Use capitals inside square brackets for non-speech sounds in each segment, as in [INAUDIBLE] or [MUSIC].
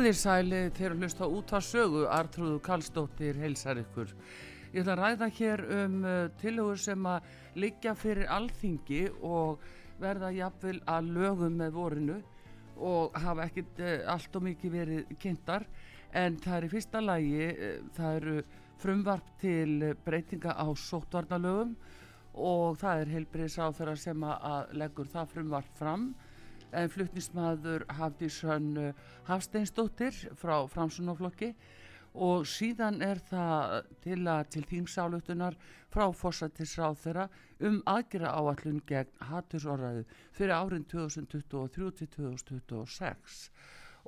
Komið þér sæli þegar hlusta út að sögu, Artrúðu Kallstóttir heilsar ykkur. Ég ætla að ræða hér um uh, tilhugur sem að liggja fyrir alþingi og verða jafnvel að lögum með vorinu og hafa ekkit uh, allt og mikið verið kynntar. En það er í fyrsta lægi, uh, það eru frumvarp til breytinga á sótvarnalögum og það er heilbriðsáþara sem að leggur það frumvarp fram en flutnismadur Hafdís Hönn Hafsteinsdóttir frá Framsunaflokki og síðan er það til að til þýmsálutunar frá fórsættisráð þeirra um aðgjara áallun gegn hattusorðaðu fyrir árin 2023 til 2026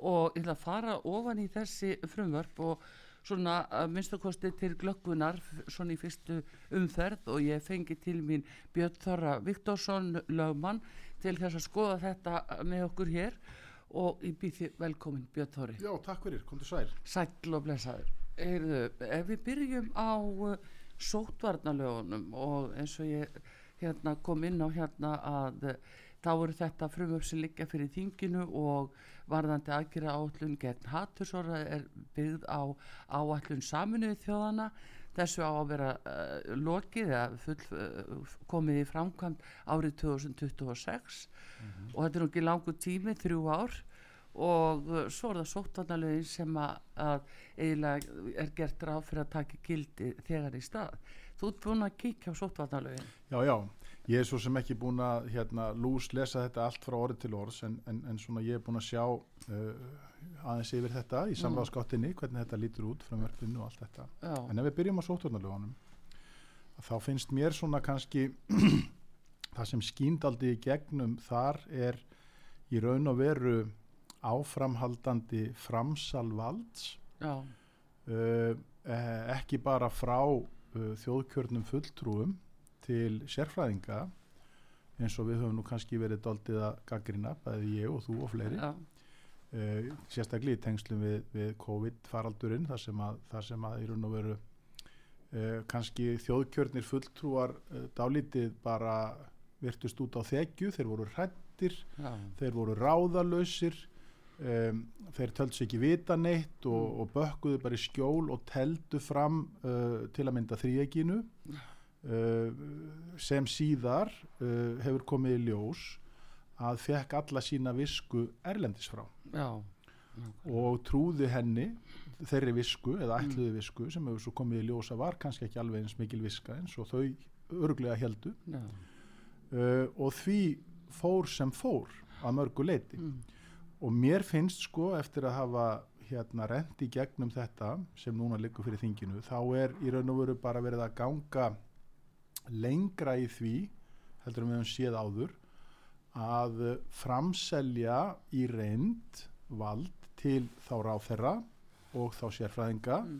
og ég ætla að fara ofan í þessi frumvörp og svona minnstakosti til glöggunar svona í fyrstu umferð. Og ég fengi til mín Björn Þorra Viktorsson lögmann til þess að skoða þetta með okkur hér og ég býð þið velkomin Björn Þorri. Já, takk fyrir, kom til sæl. Sæll og blessaður. Heyrðu, ef við byrjum á uh, sótvarnalögunum og eins og ég hérna, kom inn á hérna að uh, þá eru þetta frumöf sem liggja fyrir þinginu og varðandi aðgjara áallun gegn hattursora er byggð á áallun saminuði þjóðana þessu á að vera uh, lokið eða full, uh, komið í framkvæmt árið 2026 mm -hmm. og þetta er nú ekki langu tími, þrjú ár og uh, svo er það sóttvarnalögin sem að, að eiginlega er gert ráð fyrir að taka gildi þegar í stað. Þú ert búin að kíkja á sóttvarnalögin. Já, já, ég er svo sem ekki búin að hérna, lús lesa þetta allt frá orði til orðs en, en, en svona ég er búin að sjá aðeins yfir þetta í samráðskottinni hvernig þetta lítur út frá mörgvinu og allt þetta. Já. en ef við byrjum á sóttvarnalögunum þá finnst mér svona kannski [CLEARS THROAT] það sem skýndaldi í gegnum þar er í raun og veru áframhaldandi framsalvalds. Uh, ekki bara frá uh, þjóðkjörnum fulltrúum til sérfræðinga eins og við höfum nú kannski verið doldið að gaggrina, bæði ég og þú og fleiri. Já, uh, sérstaklega í tengslum við, við COVID-faraldurinn þar sem að, þar sem að í raun og veru uh, kannski þjóðkjörnir fulltrúar uh, dálítið bara virtust út á þekju, þeir voru hrættir já, þeir voru ráðalausir um, þeir tölds ekki vita neitt og, Mm. og bökkuðu bara í skjól og teldu fram uh, til að mynda þríeginu uh, sem síðar uh, hefur komið í ljós að fekk alla sína visku erlendis frá. Já, og trúði henni þeirri visku eða Mm. ætluði visku sem hefur svo komið í ljós að var kannski ekki alveg eins mikil viska eins og þau örglega heldu uh, og því fór sem fór að mörgu leiti mm, og mér finnst sko eftir að hafa hérna rent í gegnum þetta sem núna liggur fyrir þinginu þá er í raun og veru bara verið að ganga lengra í því heldur en við höfum séð áður að framselja í reynd vald til þá ráþerra og þá sérfræðinga mm,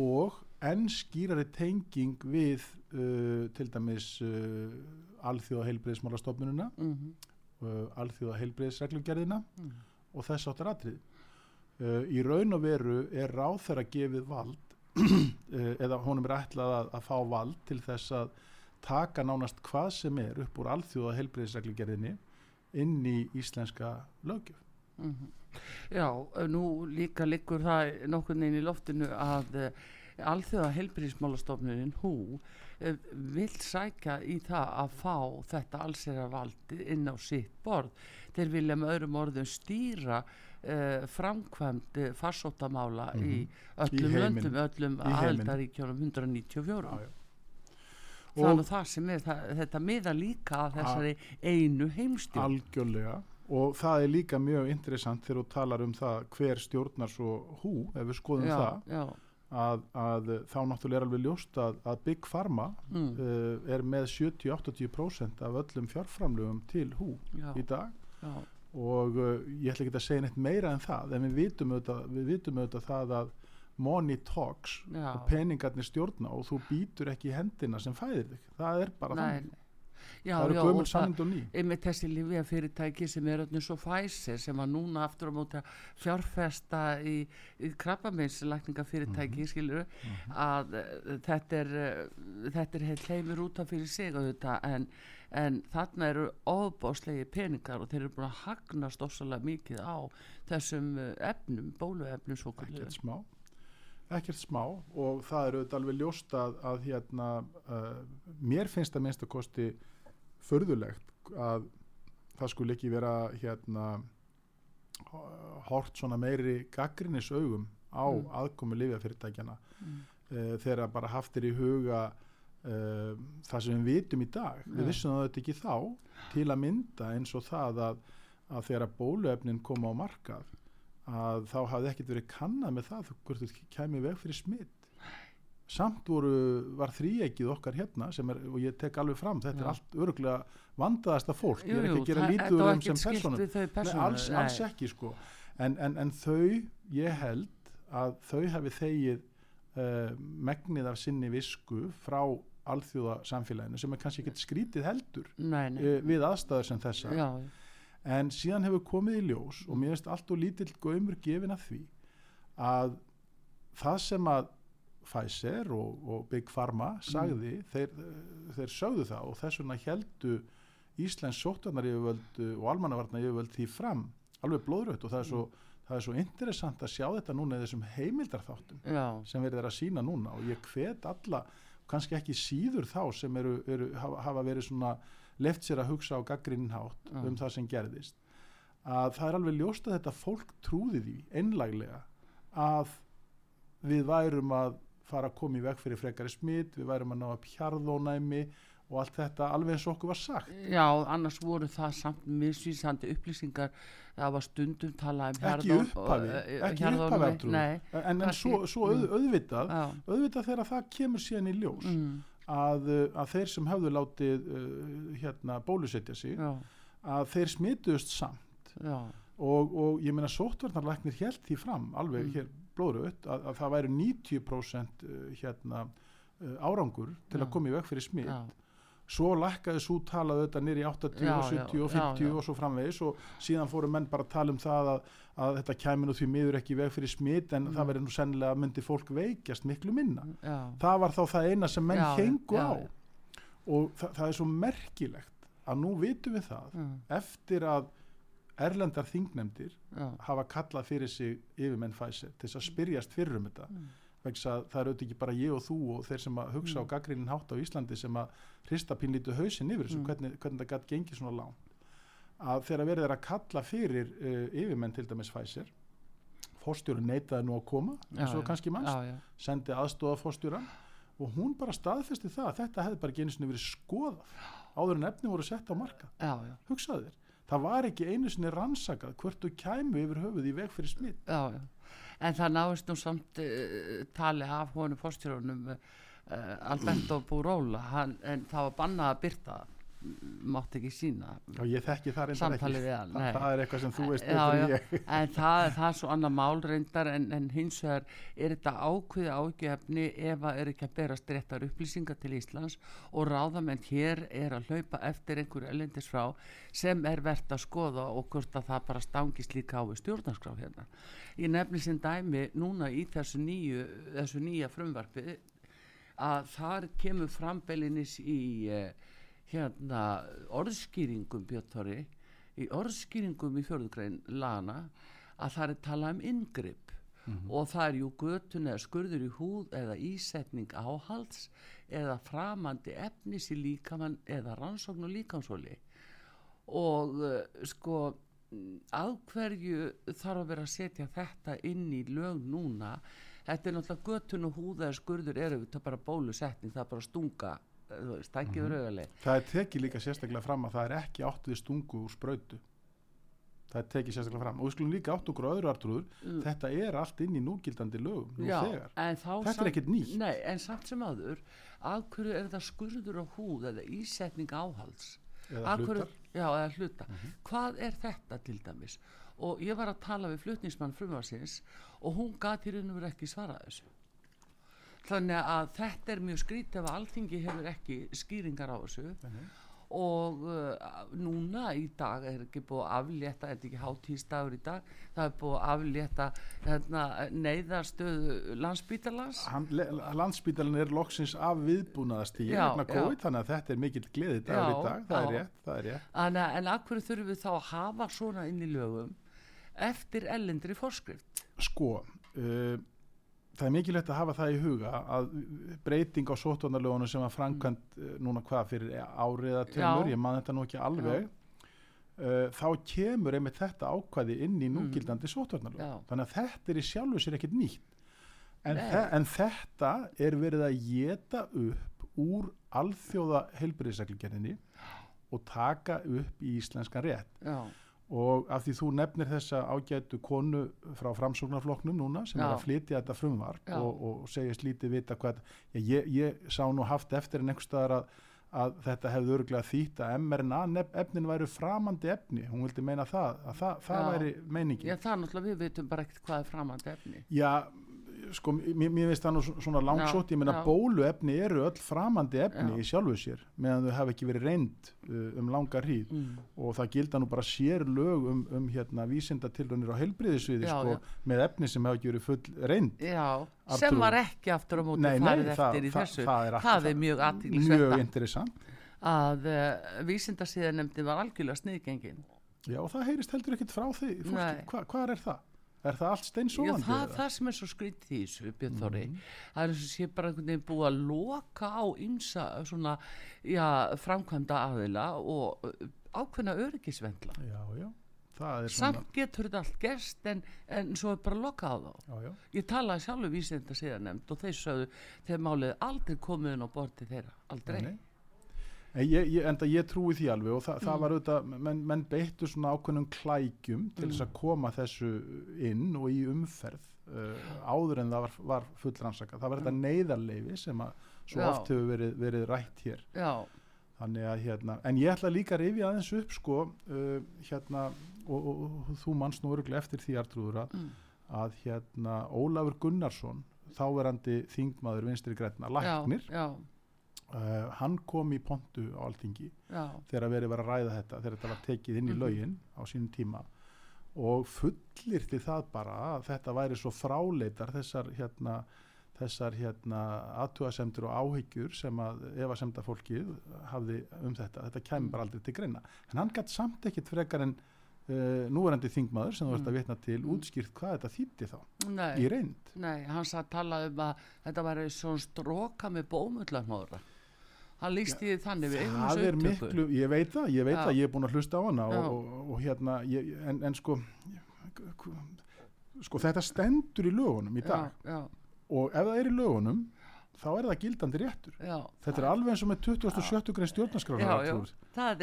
og enn skýrari tenging við uh, til dæmis uh, alþjóða heilbreyðismálastofnununa mhm, uh, alþjóða heilbreyðisreglugerðina mm, og þess áttar atrið uh, í raun og veru er ráð þeirra gefið vald [CLEARS THROAT] uh, eða honum er ætlað að, að fá vald til þess að taka nánast hvað sem er upp úr alþjóða helbreyðisreglugerðinni inn í íslenska lögjöf Mm -hmm. Já, nú líka liggur það nokkurn veginn í loftinu að uh, alþjóða helbriðismálastofnunin hú uh, vil sækja í það að fá þetta allseravaldi inn á sitt borð. Þeir vilja með öðrum orðum stýra uh, framkvæmd farsóttamála mm -hmm. í öllum Í löndum, öllum aðeldaríkjónum 194. Já, er nú það sem er, það, þetta miða líka að þessari einu heimstjórn. algjörlega. Og það er líka mjög interessant þegar þú talar um það hver stjórnar svo hú ef við skoðum já, það já, að, að þá náttúrulega er alveg ljóst að, að Big Pharma mm, uh, er með 70-80% af öllum fjárframlögum til hú já, í dag. Og uh, ég ætla ekki að segja neitt meira en það en við vitum auðvitað, við vitum auðvitað það að money talks já. og peningarnir stjórna og þú býtur ekki hendina sem fæðir þig. Það er bara Nei, þannig. já, það eru já, gömul og ný. einmitt þessi livja fyrirtæki sem er öllum svo fæsir sem að núna aftur á móti að fjárfesta í, í krabbameinslækninga fyrirtæki Mhm. skilur að uh, þetta er uh, þetta er heilt heimur út af fyrir sig auðvitað en, en þarna eru ofbáslegi peningar og þeir eru búin að hagnast ofsalega mikið á þessum uh, efnum, bóluefnum svo ekkert smá ekkert smá og það er auðvitað alveg ljóst að, að hérna uh, mér finnst að minnst að kosti förðulegt að það skulle ekki vera hérna hort svona meiri gaggrinnis augum á Mm. aðkomu lifjafyrirtækjana Mm. uh, þegar bara haft er í huga uh, það sem við vitum í dag Já. við vissum auðvitað ekki þá til að mynda eins og það að, að þegar bóluefnin koma á markað að þá hafði ekkert verið kannað með það hvort þú kæmi veg fyrir smitt samt voru, var þrýegið okkar hérna sem er, og ég tek alveg fram þetta Já. er allt öruglega vandaðasta fólk. Ég Jú, er ekki jú, að gera var þeim sem personum persónur, alls, alls ekki sko. En, en, en þau, ég held að þau hafi þegið uh, megnið af sinni visku frá alþjóða samfélaginu sem er kannski ekkert skrítið heldur nei, nei. uh, við aðstæður sem þessa já, en síðan hefur komið í ljós og mér finnst allt og lítill gömur gefin að því að það sem að Pfizer og, og Big Pharma sagði, þeir, þeir sögðu það og þess vegna heldu Íslands sóttarnar yfirvöld og almannavarnar yfirvöld því fram alveg blóðrögt og það er svo, það er svo interessant að sjá þetta núna í þessum heimildarþáttum já, sem verið er að sína núna. Og ég hvet alla, kannski ekki síður þá sem eru, eru, hafa verið svona left sér að hugsa á gaggrinnin hátt Já. um það sem gerðist að það er alveg ljóst að þetta fólk trúði því einlæglega að við værum að fara að koma í veg fyrir frekari smitt, við værum að ná að pjarðónæmi og allt þetta alveg eins og okkur var sagt. Já, annars voru það samt misvísandi upplýsingar það var stundum talað um ekki upphafi, og, eh, ekki upphafi en, en svo, svo auð, auðvitað já, auðvitað þegar það kemur síðan í ljós mm, að, uh, að þeir sem hafðu látið uh, hérna bólusetja sig já, að þeir smituðust samt. Og, og ég meina sóttvarnarlæknir held því fram alveg Mm. hér blóðröð að, að það væri 90% uh, hérna árangur til Já. að koma í veg fyrir smitt svo lækkaði svo talað þetta nýri 80 Já, og 70 og já, 50 já. og svo framvegis og síðan fóru menn bara að tala um það að, að þetta kæmi nú því miður ekki veg fyrir smitt en Mm. það verið nú sennilega að myndi fólk veikjast miklu minna já, það var þá það eina sem menn Já, hengu já, á já. og það, það er svo merkilegt að nú vitum við það já, eftir að erlendar þingnemdir já, hafa kallað fyrir sig yfirmenn Pfizer til þess að spyrjast fyrir um þetta Mm. Það eru auðvitað ekki bara ég og þú og þeir sem að hugsa Mm. á gaggrinin hátt á Íslandi sem að hrista pínlítu hausinn yfir þessu Mm. hvernig, hvernig það gætt gengið svona lán að þegar verið er að kalla fyrir uh, yfirmenn til dæmis Pfizer fórstjóru neitaði nú að koma já, kannski mannst já, já, sendi aðstóða fórstjóran og hún bara staðfesti það að þetta hefði bara einu sinni verið skoðað áður en efni voru sett á marka já, já, hugsaðu þér, það var ekki einu sinni rannsakað hvert þú kæmu yfir höfuð í veg fyrir smitt já, já. En það náist nú samt uh, tali af honum fórstjórunum uh, Alberto Buróla, en það var bannað að byrta það. Mátt ekki sína Já, ég þekki það reyndar Samtalið ekki. við hann, Þa, nei. það er eitthvað sem þú veist Já, já, [LAUGHS] en það, það er svo annað mál reyndar en, en hins vegar er þetta ákveði ágefni ef að er ekki að berast réttar upplýsingar til Íslands og ráðamenn hér er að hlaupa eftir einhverju elendis frá sem er verðt að skoða og hvort að það bara stangist líka á við stjórnarskrá hérna. Ég nefni sem dæmi núna í þessu, nýju, þessu nýja frumvarfi að þar kemur frambelinis í eh, hérna orðskýringum Björnþóri í orðskýringum í fjörðugrein lana að það er talað um inngrip. Og það er jú götun eða skurður í húð eða ísetning áhalds eða framandi efnis í líkamann eða rannsókn og líkansóli og uh, sko mm, að hverju þarf að vera að setja þetta inn í lög núna? Þetta er náttúrulega götun og húð eða skurður eru þetta bara bólusetning það er bara stunga eh, veist, það ekki verið auðvitað Það er tekið líka sérstaklega fram að það er ekki átt við stungu úr sprautu. Það er tekið sérstaklega fram. Og við skulum líka átt okkur á öðru artrúður. Þetta er allt inn í núgildandi lögum nú þá Þetta er samt- ekkert nýtt. Nei, en samt sem aður af hverju er þetta skurður á húð eða ísetning áhalds Eða Af hverju- hlutar. Mhm. já, eða hluta hvað er þetta til dæmis og ég var að tala við flutningsmann frumarsins og hún gati raun og verið ekki svarað þessu þannig að þetta er mjög skrítið ef alþingi hefur ekki skýringar á þessu. Og uh, núna í dag er ekki búið að aflétta er þetta ekki hátíðstagur í dag? Það er búið að aflétta hérna, neyðarstöðu landsbítalans Hann, landsbítalinn er loksins af viðbúnaðastíð þannig að þetta er mikill gleði dagur í dag, það er já. rétt, það er rétt. Þannig, að- en akkur þurfum við þá að hafa svona inn í lögum eftir ellendri forskrift? Sko, uh, það er mikilvægt að hafa það í huga að breyting á sótvarnarlögunum sem var framkvæmt uh, núna hvað fyrir áriða tölur, ég man þetta nú ekki alveg uh, þá kemur einmitt þetta ákvæði inn í núgildandi mm. sótvarnarlög Já. þannig að þetta er í sjálfu sér ekkert nýtt. En, þe en þetta er verið að geta upp úr alþjóða heilbyrðisæklingerðinni og taka upp í íslenskan rétt. Já, og af því þú nefnir þessa ágætu konu frá framsóknarflokknum núna sem er Já. að flytja þetta frumvarp og, og segist lítið vita hvað ég, ég, ég sá nú haft eftir en einhver staðar að, að þetta hefði örgulega þýtt að mRNA efnin væru framandi efni, hún vildi meina það að það, það væri meiningin. Já, það er náttúrulega við veitum bara ekkert hvað er framandi efni. Já, sko, mér, mér finnst það nú svona langsótt, ég meina bóluefni eru öll framandi efni Já. í sjálfu sér meðan þau hafa ekki verið reynd uh, um langa hríð. Mm. og það gilda nú bara sér lög um, um hérna vísindatilraunir á heilbriðisviði sko, með efni sem hafa ekki verið full reynd. Sem var ekki aftur á móti Nei, nei, farið það- eftir í það- þessu. það er það, er mjög mjög aðtílisvert interessant. Að uh, vísindasíðanemndin var algjörlega sniðgengin. Já, og það heyrist heldur ekkert frá því fólki, Hva, hvað er það? Er það allt Já, steinsóðandi? það, það sem er svo skrítið í þessu Björn Þóri, Mhm. það er eins og sé bara einhvern veginn búið að loka á ymsa svona, já, framkvæmda aðila og uh, ákveðna öryggisvendla Já, já, það er svona samt getur þetta allt gerst en, en svo er bara lokað á þá Já, já, ég talaði sjálfur vísinda síðan nefnd og þeir sögðu þegar málið aldrei komið inn á borti þeirra, aldrei Nei, nei. Ég, ég, enda ég trúi því alveg og það, það Mm. var auðvitað, menn, menn beittu svona ákveðnum klækjum til þess Mm. að koma þessu inn og í umferð uh, áður en það var, var full rannsaka. Það var þetta neyðarleifi sem að svo Mm. Já. oft hefur verið, verið rætt hér. já, Þannig að hérna, en ég ætla líka að rifja aðeins upp sko, uh, hérna, og, og, og þú manst nú öruglega eftir því Artrúður að, Mm. að hérna Ólafur Gunnarsson, þáverandi þingmaður vinstri grætna, læknir, já, uh, hann kom í pontu á alþingi já, þegar verið var að ræða þetta, þegar þetta var tekið inn í Mhm. lögin á sínum tíma og fullirti það bara að þetta væri svo fráleitar þessar hérna þessar hérna aðtúasemdur og áhyggjur sem að efasemda fólkið hafði um þetta, þetta kemur Mm. bara aldrei til greina en hann gætt samt ekkit frekar en uh, núverandi þingmaður sem þú ert að Mm. vitna til Mm. útskýrt hvað þetta þýtti þá nei í reynd Nei, hann sagði að tala um að þetta væri svona stróka með bómullanóra. Hann lísti því þannig við það er miklu, ég veit það, ég veit Já. það ég er búin að hlusta á hana og, Já. og, og hérna ég, en, en sko sko þetta stendur í lögunum í dag. Já, já, og ef það er í lögunum þá er það gildandi réttur. Þetta er alveg eins og með 27. grein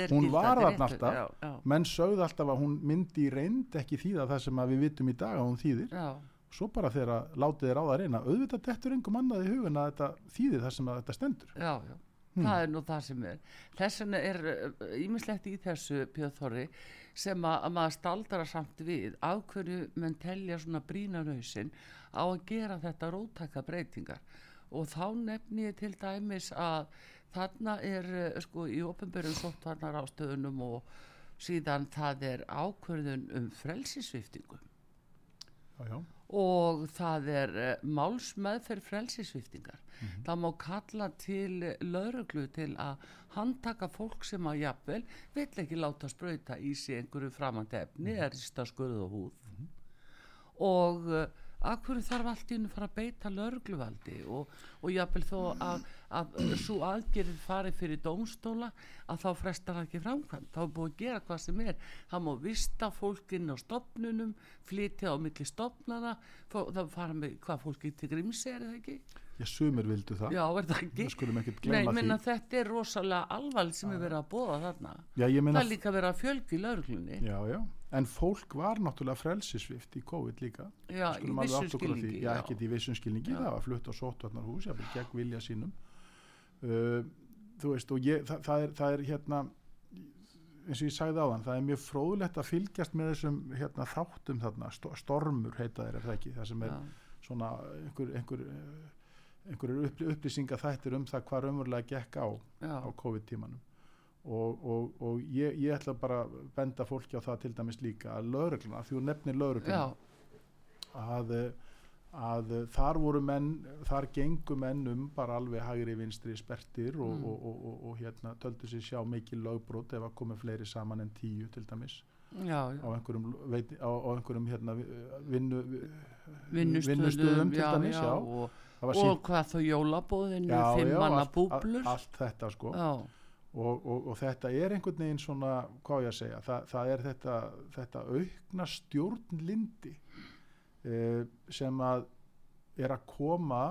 er Hún var þarna alltaf. Menn sögðu alltaf að hún myndi í reynd ekki þýða það sem að við vitum í dag að hún þýðir. Já, svo bara þegar að látið er á það reyna auðvitað dettur engum annað í hugun að þetta þýðir það sem að þetta stendur. Já, já. Það er nú það sem er. Þess vegna er ímislegt í þessu Pjóðþorri sem að, að maður staldara samt við af hverju menn telja svona brínarauðsin á að gera þetta rótaka breytingar. Og þá nefn ég til dæmis að þarna er eh, sko í ofnbjörnum sóttvarnar ástöðunum og síðan það er ákvörðun um frelsisviftingu já, já, og það er uh, málsmeðferð frelsisviftingar Mhm. það má kalla til lauruglu til að handtaka fólk sem að jafnvel vill ekki láta sprauta í sig einhverju framandi efni Mhm. eða rista skurð og húð og uh, akkur þarf allt í hennu fara að beita laurugluvaldi og, og jafnvel þó að, að svo aðgerið fari fyrir dómstóla að þá frestar það ekki framkvæmt þá er búið að gera hvað sem er. Það má vista fólk inn á stopnunum flytja á milli stopnana það fara með hvað fólki til grímsi er það ekki? ég sumir vildu það. Já, er það ekki? Nei, minna því. þetta er rosalega alvarl sem er verið að bóða þarna. Já, ég það er líka verið að fjölgi lauruglunni já, já. En fólk var náttúrulega frelsisvift í COVID líka. Já, í Skulum alveg vissu átta okkur á því. skilningi já, ekkert í vissum skilningi, Já. það var flutt á sóttvarnarhús jáfnvel gegn vilja sínum uh, þú veist og ég, það, það, er, það er hérna eins og ég sagði á þann, það er mjög fróðlegt að fylgjast með þessum hérna, þáttum þarna, sto- stormur heita þeir er það ekki, það sem er Já. svona einhver, einhver, eh, upplý, upplýsinga þættir um það hvað raunverulega gekk á Já, á COVID-tímanum. Og, og, og ég, ég ætla bara að benda fólki á það til dæmis líka að lögregluna, því þú nefnir lögregluna já, að, að þar voru menn þar gengu menn um bara alveg hægri vinstri spertir og, Mm. og, og, og, og hérna töldu sér sjá mikið lögbrót ef að komi fleiri saman en tíu til dæmis. Já, á já. einhverjum, veit, á, á einhverjum hérna, vinnu, vinnustöðum, til já, dæmis, og, sýnt- hvað þá jólabóðinu fimm manna búblur? allt, allt þetta sko. Og, og, og þetta er einhvern veginn svona, hvað á ég að segja, Þa, það er þetta, þetta aukna stjórnlindi eh, sem að er að koma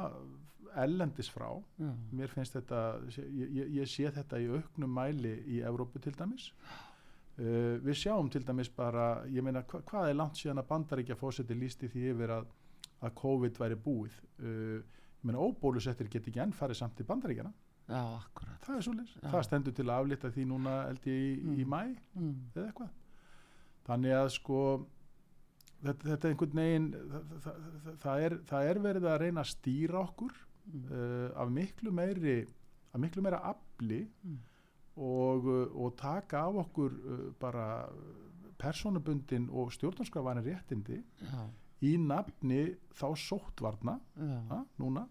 ellendis frá. Já, mér finnst þetta, ég, ég, sé þetta í auknum mæli í Evrópu til dæmis. Uh, við sjáum til dæmis bara, ég meina hva, hvað er langt síðan að bandaríkja fósetti lísti því yfir að, að COVID væri búið? Uh, ég meina óbólusettir get ekki enn farið samt til bandaríkjana já, það er svolítið, það stendur til að aflita því núna held ég í, í Mm. mæ mm. eða eitthvað. Þannig að sko þetta, þetta er einhvern veginn það, það, er, það er verið að reyna að stýra okkur Mm. uh, af miklu meiri af miklu meira afli Mm. og, uh, og taka af okkur uh, bara personabundin og stjórnarskrafanin réttindi já, í nafni þá sóttvarna já, ha, núna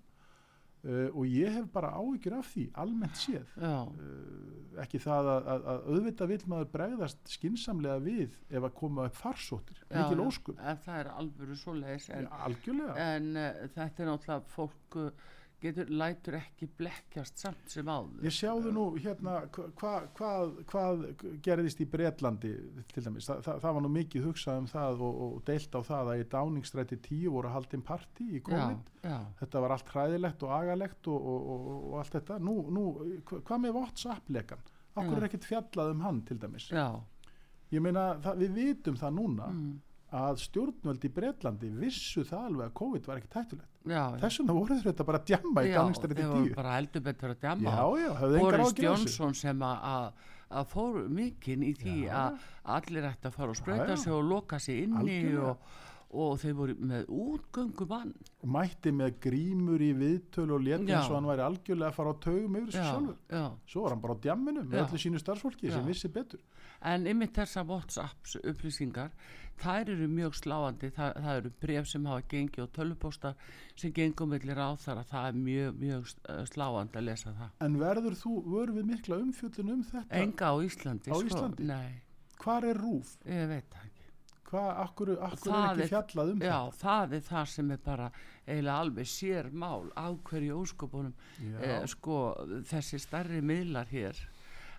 uh, og ég hef bara áhyggjur af því almennt séð. Uh, ekki það að, að, að auðvitað vil maður bregðast skinsamlega við ef að koma upp farsóttir, mikil óskum en það er alvöru svo leiðis en, en uh, þetta er náttúrulega fólk uh, getur, lætur ekki blekkjast samt sem áður. Ég sjáðu nú hérna hva- hvað hva, hvað gerðist í Bretlandi til dæmis, Þa, það, það var nú mikið hugsað um það og, og deilt á það að í dáningsstræti 10 voru haldin partí í já, COVID. já, þetta var allt hræðilegt og agalegt og, og, og, og allt þetta. Nú, nú hva- hvað með WhatsApp-lekan? Okkur Já. er ekkert fjallað um hann til dæmis? Já. Ég meina það, við vitum það núna mm, að stjórnvöld í Bretlandi vissu það alveg að COVID var ekki tættulegt. Þess vegna voru þetta bara að djamma í þeir voru 10 bara heldur betur að djama já, já, Boris Johnson sem að- að fór mikinn í því að allir ætti að fara og já. sig og loka sig inni og, og þeir voru með útgöngu mann mætti með grímur í viðtölu og Já. eins og hann væri algjörlega að fara á taugum yfir sig já, sjálfur já. svo var hann bara á djamminu með öllu sínu starfsfólki sem Já. vissi betur en ymmið þessar WhatsApp upplýsingar þær eru mjög sláandi það, það eru bref sem hafa gengið og tölvupóstar sem gengum millir á þar að það er mjög, mjög uh, sláandi að lesa það en verður þú, vöru við mikla umfjöllun um þetta enga á Íslandi Á sko. Íslandi? nei, hvar er rúf, ég veit það hvað, akkur, akkur er ekki fjallað um Já, það? er það sem er bara eiginlega alveg sér mál á hverju óskopunum þetta eh, sko þessi starri miðlar hér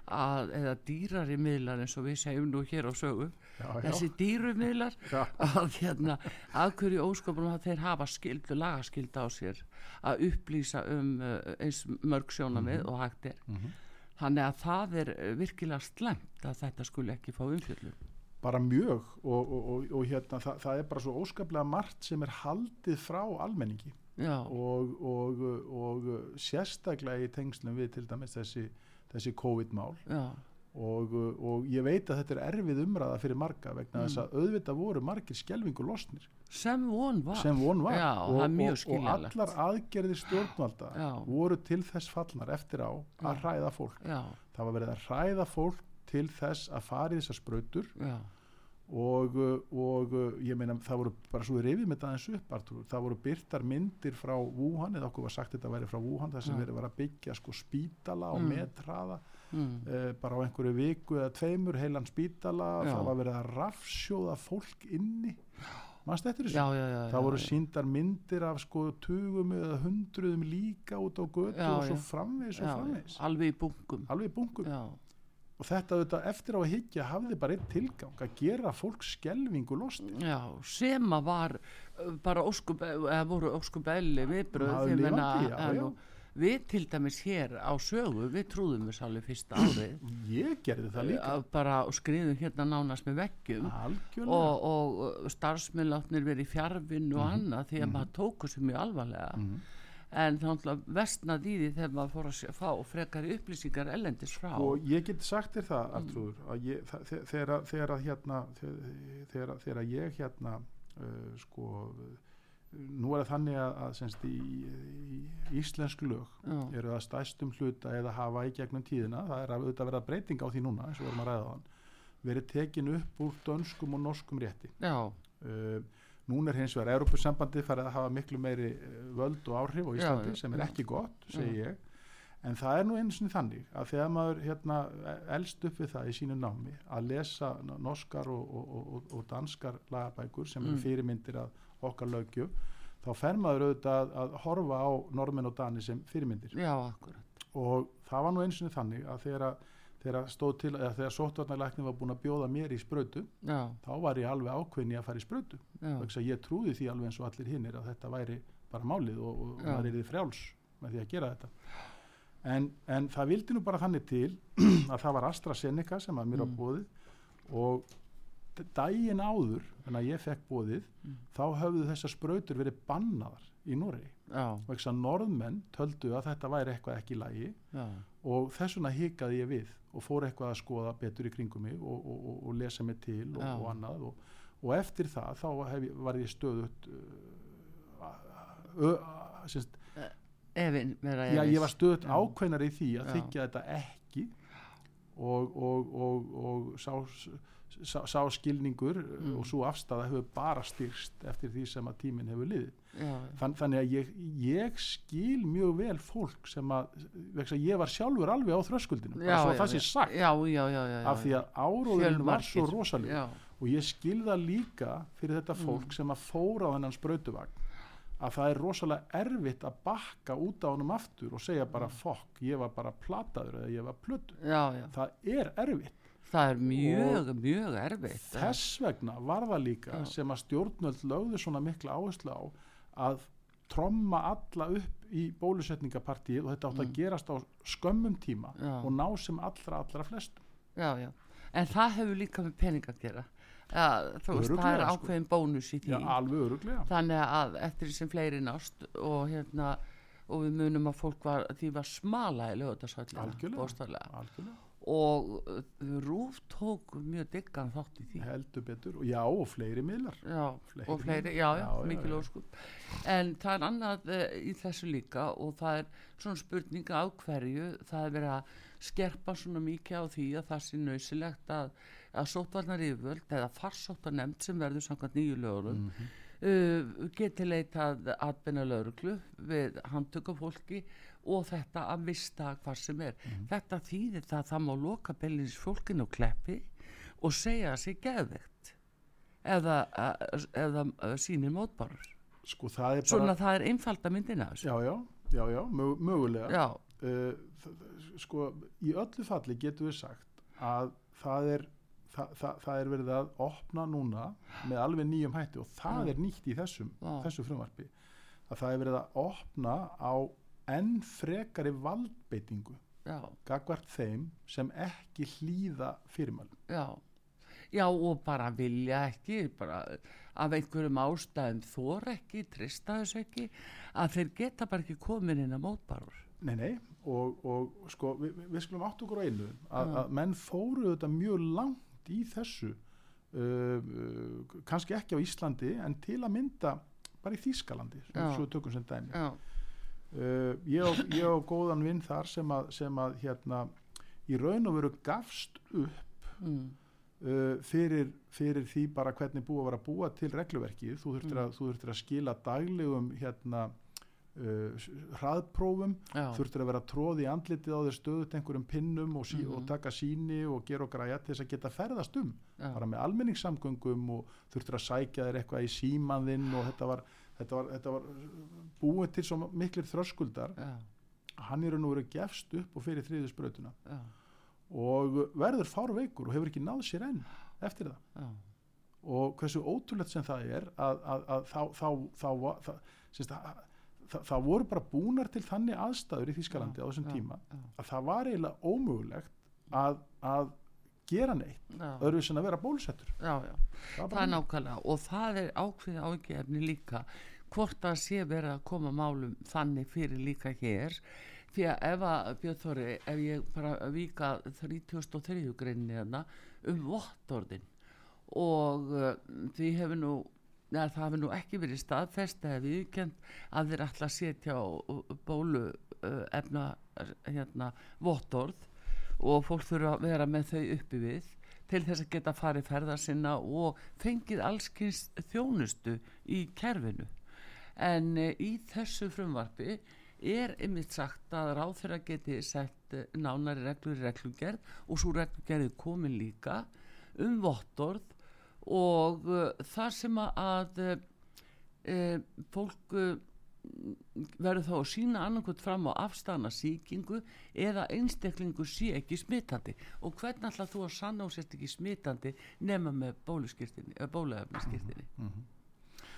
að, eða dýrari miðlar eins og við segjum nú hér á sögu. Já, já, þessi dýru miðlar [LAUGHS] já, að hérna að hverju óskopunum að þeir hafa skildu lagaskildu á sér að upplýsa um uh, eins mörg sjónamið og hægt er. Mhm. þannig að það er eh, virkilega slemt að þetta skuli ekki fá umfjöldum bara mjög og, og, og, og hérna það, það er bara svo óskaplega margt sem er haldið frá almenningi. Og, og, og sérstaklega í tengslum við til dæmis þessi, þessi COVID-mál. Og, og ég veit að þetta er erfið umræða fyrir marga vegna þess að auðvitað voru margir skelvingu losnir sem von var. Sem von var. Já, og, og, og allar aðgerðir stjórnvalda Já. voru til þess fallnar eftir á að Já. hræða fólk. Já, það var verið að hræða fólk til þess að fara í þessar sprautur. Já, og, uh, og uh, ég meina það voru bara svo rifið með það eins upp Artur. það voru byrtar myndir frá Wuhan eða okkur var sagt þetta væri frá Wuhan sem Já. verið var að byggja sko spítala og Mm. metraða mm, uh, bara á einhverju viku eða tveimur heilan spítala. Já. það var verið að rafsjóða fólk inni. Mannst eftir þessu? Já, já, það voru síndar myndir af sko tugum eða hundruðum líka út á götu og svo framvegis og framvegis. Alveg í bunkum. Alveg í bunkum og þetta auðvitað eftir á að higgja hafði bara einn tilgang að gera fólk skelvingu lost já, sem að var uh, bara óskup, eða voru óskup elli viðbröð við til dæmis hér á sögu við trúðum við sálega fyrsta [CLEARS THROAT] árið. Ég gerði það líka. Bara skriðum hérna nánast með veggjum. Og, og starfsmenn látnir verið í fjárvinn og annað því að maður tóku sér mjög alvarlega. Mhm. En þá náttúrulega vestnaði í því þegar maður fór að fá frekari upplýsingar ellendis frá. Og ég get sagt þér það Mm. Að þe- þegar, að- að hérna þegar, að ég hérna uh, sko nú er það þannig að, að semst, í, í íslensk lög já, eru það stæstum hluta eða hafa í gegnum tíðina, það er að verða breyting á því núna, eins og við erum að ræða á hann verið tekin upp úr dönskum og norskum rétti. Já, uh, núna er hins vegar Europasambandið farið að hafa miklu meiri eh, völd og áhrif á Íslandi já, sem er ekki gott, segi ég. En það er nú eins og þannig að þegar maður hérna, elst upp við það í sínu námi að lesa norskar og, og, og, og danskar lagabækur sem eru Mm. fyrirmyndir að okkar löggjöf þá fer maður auðvitað að, að horfa á normenn og dani sem fyrirmyndir. Já, akkurat. Og það var nú eins og þannig að þegar, þegar stóð til, eða þegar sóttvarnarlækni var búin að bjóða mér í sprautu já, þá var ég alveg ákveðin í að fara í vegna þess að ég trúði því alveg eins og allir hinnir að þetta væri bara málið og, og maður er því frjáls með því að gera þetta. En, en það vildi nú bara þannig til [CLEARS THROAT] að það var AstraZeneca sem að mér var Mm. bóðið og daginn áður en að ég fekk bóðið Mm. þá höfðu þessar sprautur verið bannaðar í já, vegna þess að norðmenn töldu að þetta væri eitthvað ekki í lagi já, og þess vegna hikaði ég við og fór eitthvað að skoða betur í kringum mig og, og, og, og lesa mig til og, og annað og, og eftir það þá hef, var ég stöðut semst, ég var stöðut ákveðnar í því að þykja þetta ekki og, og, og, og sá, sá, sá skilningur Mm. og svo afstæða hefur bara styrst eftir því sem að tíminn hefur liðið Þann, þannig að ég, ég skil mjög vel fólk sem að, að ég var sjálfur alveg á þröskuldinu svo að það sé sagt. Já, já, já, já, já, af því að áróðurinn var svo Fjölmargir. rosaleg já, og ég skil það líka fyrir þetta fólk Mm. sem að fóra á þennan sprautuvagn að það er rosalega erfitt að bakka út á honum aftur og segja bara fokk, ég var bara plataður eða ég var plötu já, já. Það er erfitt. Það er mjög, mjög erfitt þess vegna var það líka Já. sem að stjórnvöld lögðu svona mikla áherslu á að tromma alla upp í bólusetningapartíð og þetta átt að Mm. gerast á skömmum tíma Já. og ná sem allra allra flestum já, já, en það hefur líka með pening að gera ja, þú veist, það er sko. ákveðin bónus í því Já, alveg öruglega þannig að eftir sem fleiri nást og hérna og við munum að fólk var, því var smala í lögutarsvallina Algjörlega. Og uh, Rúf tók mjög diggan þátt í því. Heldur betur. Já, og fleiri miðlar. Já, Fleiri og fleiri, já, já, Já, já, mikil já. óskup en það er annað uh, í þessu líka og það er svona spurninga á hverju það er verið að skerpa svona mikið á því að það sé nöysilegt að, að sótvarnar yfirvöld eða farsóttar nefnd sem verður samkvæmt nýju lögurum Mhm. uh, geti leitað atbyrna lauruglu við handtöku fólki og þetta að vista hvað sem er. Mhm. þetta þýðir það að það má loka bellins fólkinu kleppi og segja að sé geðvegt eða, eða sínir mótbárur. Sko það er svona bara það er einfalda myndina já, já, já, já, mög, mögulega. Já, uh, sko í öllu falli getum við sagt að það er það, það, það er verið að opna núna með alveg nýjum hætti og það Já. er nýtt í þessum, þessu frumvarpi. Að það er verið að opna á enn frekari valdbeitingu gagvart þeim sem ekki hlýða fyrirmælum já Já, og bara vilja ekki, bara af einhverjum ástæðum þor ekki, trista þess ekki, að þeir geta bara ekki komin inn að mótbarur. Nei, nei, og, og sko, við, við skulum átt okkur á einu að, að menn fóru þetta mjög langt í þessu, uh, uh, kannski ekki á Íslandi, en til að mynda bara í Þýskalandi, Já. svo tökum sem dæmi. Já, Uh, ég, á, ég á góðan vinn þar sem að, sem að hérna, í raun og veru gafst upp mm, uh, fyrir, fyrir því bara hvernig búið að vera að búa til regluverkið. Þú þurftir, að, þú þurftir að skila daglegum hérna uh, hraðprófum þurftir að vera tróð í andlitið á þér stöðut einhverjum pinnum og, sí, Mhm. og taka síni og gera og græja til þess að geta ferðast um já, bara með almenningssamgöngum og þurftir að sækja þér eitthvað í símanðinn og þetta var, þetta var, þetta var búið til svo miklir þröskuldar já, hann er nú verið gefst upp og fyrir þriðu sprautuna já, og verður fárveikur og hefur ekki náð sér enn eftir það. Já, og hversu ótrúlegt sem það er að, að, að þá, þá, þá, það, sérst, að, það, voru bara búnar til þannig aðstæður í Þýskalandi á þessum tíma að það var eiginlega ómögulegt að, að gera neitt já, öðruvísi en að vera bólusettur já, já. það það er nákvæmlega og það er ákveði ágefni líka hvort það sé verið að koma málum þannig fyrir líka hér því að ef að Björn Þorri ef ég bara vika 33. greinni hérna um vottorðin og uh, því hefur nú neða, það hefur nú ekki verið staðfest eða viðkjönd að þeir ætla að setja bólu uh, efna hérna vottorð og fólk þurfa að vera með þau uppi við til þess að geta farið ferða sinna og fengið allskins þjónustu í kerfinu. En e, í þessu frumvarpi er einmitt sagt að ráðfyrir geti sett eh, nánari reglur í reglugerð og svo reglugerði komin líka um vottorð og uh, þar sem að uh, uh, fólk uh, verður þá að sína annarkvæmt fram á afstæðana sýkingu eða einstaklingu sé ekki smitandi og hvernig ætlað þú að sanna og sért ekki smitandi nema með bóluskirtinni, bóluefnaskirtinni Mhm.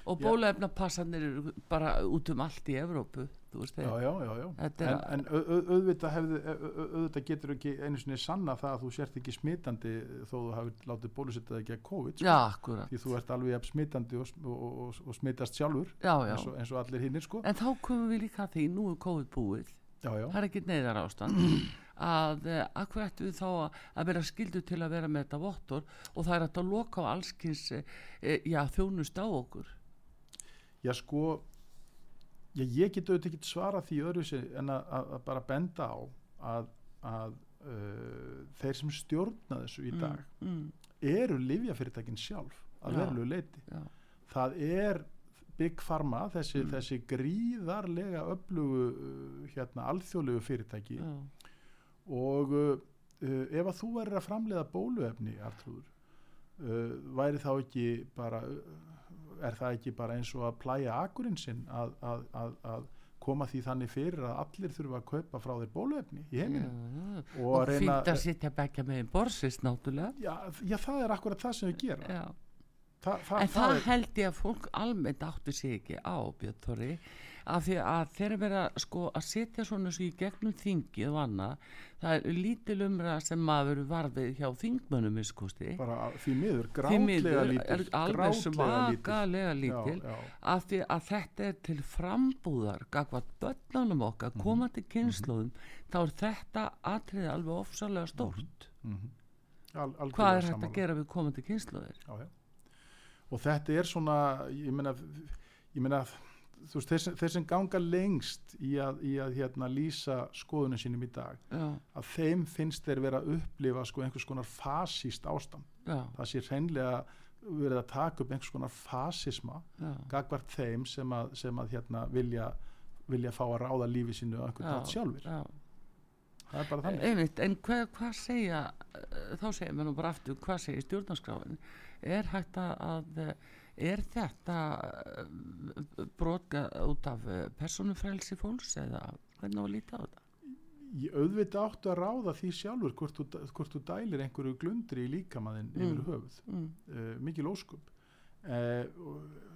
og Já. bóluefnapassanir eru bara út um allt í Evrópu veist já, já, já, en, en au- au- auðvitað, hefði, au- au- auðvitað getur ekki einu sinni sanna það að þú sért ekki smitandi þó þú hafið látið bólusetja ekki að COVID sko. því þú ert alveg smitandi og, og, og, og smitast sjálfur já, já eins og, eins og allir hinnir sko. en þá komum við líka því, nú er COVID búið já, já. það er ekki neyðar ástand [CLEARS THROAT] að uh, akkur ættu við þá að, að vera skildu til að vera með þetta vottor og það er að loka á allskins uh, já, þjónust á okkur Já sko já, ég get auðvitað ekki svara því öðru en að, að, að bara benda á að, að uh, þeir sem stjórna þessu í dag mm, mm, eru livjafyrirtækin sjálf að Já. verulegu leiti já, það er Big Pharma þessi, Mm. þessi gríðarlega öflugu uh, hérna alþjóðlegu fyrirtæki já, og uh, uh, ef að þú verður að framleiða bóluefni Artrúður uh, væri þá ekki bara uh, er það ekki bara eins og að plæja akurinn sinn að, að, að, að koma því þannig fyrir að allir þurfa að kaupa frá þér bóluefni í já, heiminum já. og, og fínt að sitja bekja með einn borsist náttúrulega já, já, það er akkurat það sem við gera já. Þa, það, en það er, held ég að fólk almennt áttu sig ekki á Björn Þorri af því að þeir að sko að setja svona svo í gegnum þingið og annað það er lítil umræða sem maður varfið hjá þingmönnum miskusti bara því miður grátlega lítil alveg svakalega lítil. já, já, af því að þetta er til frambúðar gagvað börnunum okkar Mhm. komandi kynnslóðum þá er þetta atriði alveg ofsalega stórt. Mhm. Al, algjörlega hvað er hægt að gera við komandi kynnslóðir og þetta er svona ég meina, ég meina þú veist, þeir, sem- þeir sem ganga lengst í að, í að hérna, lýsa skoðunum sínum í dag já, að þeim finnst þeir vera að upplifa sko, einhvers konar fasíst ástand. Já, það sé hreinlega verið að taka upp einhvers konar fasisma gagvart þeim sem að, sem að hérna, vilja, vilja fá að ráða lífi sínu að einhvern nátt sjálfur já. það er bara þannig. Einmitt, en hvað, hvað segja eh, þá segja mér nú bara aftur hvað segja stjórnarskráin? Er hægt að, eh, er þetta brotka út af eh, persónufrelsi fólks eða hvernig á að líta á þetta? Ég auðvitað áttu að ráða því sjálfur hvort þú, hvort þú dælir einhverju glundri í líkamaðinn Mm. yfir höfuð. Mm, uh, mikil óskup uh,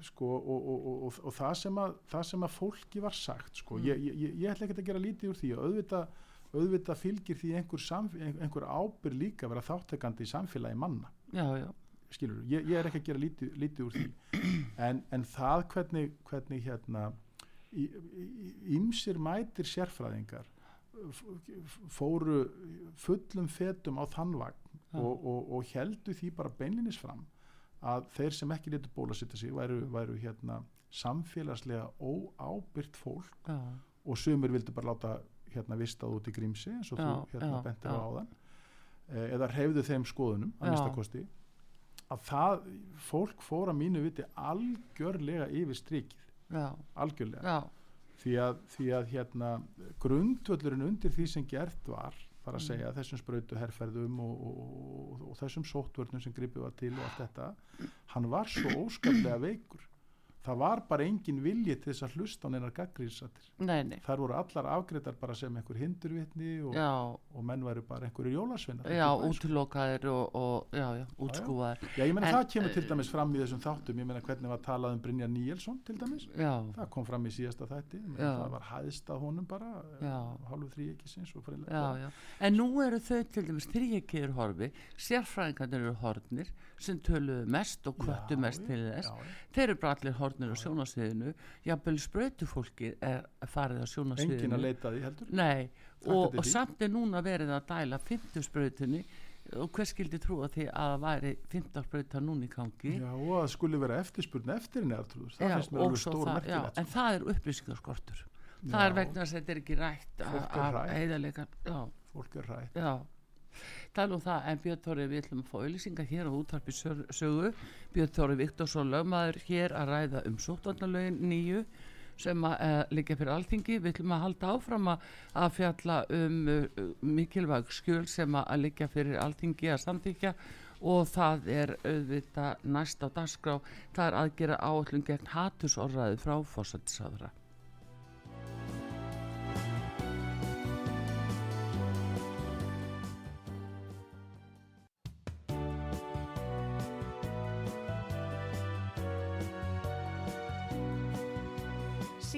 sko, og, og, og, og, og það, sem að, það sem að fólki var sagt sko, Mm. ég, ég, ég, ætla ekki að gera lítið úr því. Að auðvitað, auðvitað fylgir því einhver, samf, ein- einhver ábyrg líka að vera þáttekandi í samfélagi manna. Já, já, skilur, ég, ég er ekki að gera lítið, lítið úr því. En, en það hvernig, hvernig hérna ímsir mætir sérfræðingar fóru fullum fetum á þannvagn Já. og, og, og heldu því bara beinlinis fram að þeir sem ekki letur bólasetta sig væru, væru hérna samfélagslega óábyrt fólk já, og sumir vildu bara láta hérna vistað út í grímsi eins og Já, þú hérna bentir á áðan eh, eða hreyfðu þeim skoðunum að mista kosti að það, fólk fór að mínu viti algjörlega yfir strikið. Já, algjörlega, já, því að, því að hérna grundvöllurinn undir því sem gert var þar að Mm. segja þessum sprautu herrferðum og, og, og, og þessum sóttvörnum sem gripið var til og allt þetta hann var svo óskaplega veikur það var bara engin vilji til þess að hlusta á neinar gaggrísatir nei, nei. Þær voru allar afgreitar bara sem einhver hindurvitni og, og menn væru bara einhverju jólasvinnar já, sko. útilokaðir og, og já, já, útskúfaðir. Já, ég meina En, það kemur til eh, dæmis fram í þessum þáttum. Ég meina hvernig var talað um Brynjar Níelsson til dæmis? Já, það kom fram í síðasta þætti. Það var hæðst að honum bara Já. hálfu þrý ekki sinns og fyrir já, já. En nú eru þau til dæmis þrýekkiður horfi sérfræðingarnir eru hornir sem töluðu mest og kvöttu mest til þess. já, þeir eru bara allir hornir á sjónasviðinu jafnvel spröytufólki er farið á sjónasviðinu engin að leita því heldur? Nei, og, og samt er núna verið að dæla 50 sprautinni og hver skildi trúa því að það væri 15 sprauta núna í gangi? Já, og að skuli vera eftirspurn eftir henni Artrúður, það Já, finnst mér alveg stór já, merkilegt en það er upplýsingaskortur. Það Já. er vegna að þetta er ekki rætt Fólk er já, fólk er rætt er nú það, en Björn Þóri við ætlum að fá auðlýsingar hér á útvarpi Sör- sögu. Björn Þóri Viktorsson lögmaður hér að ræða um sóttvarnalögin nýju sem að uh, liggja fyrir alþingi. Við ætlum að halda áfram að, að fjalla um uh, mikilvæg skjöl sem að, að liggja fyrir alþingi að samþykja og það er auðvitað næst á dagskrá. Það er aðgera áallum gegn hatursorðræði frá fósættisáðra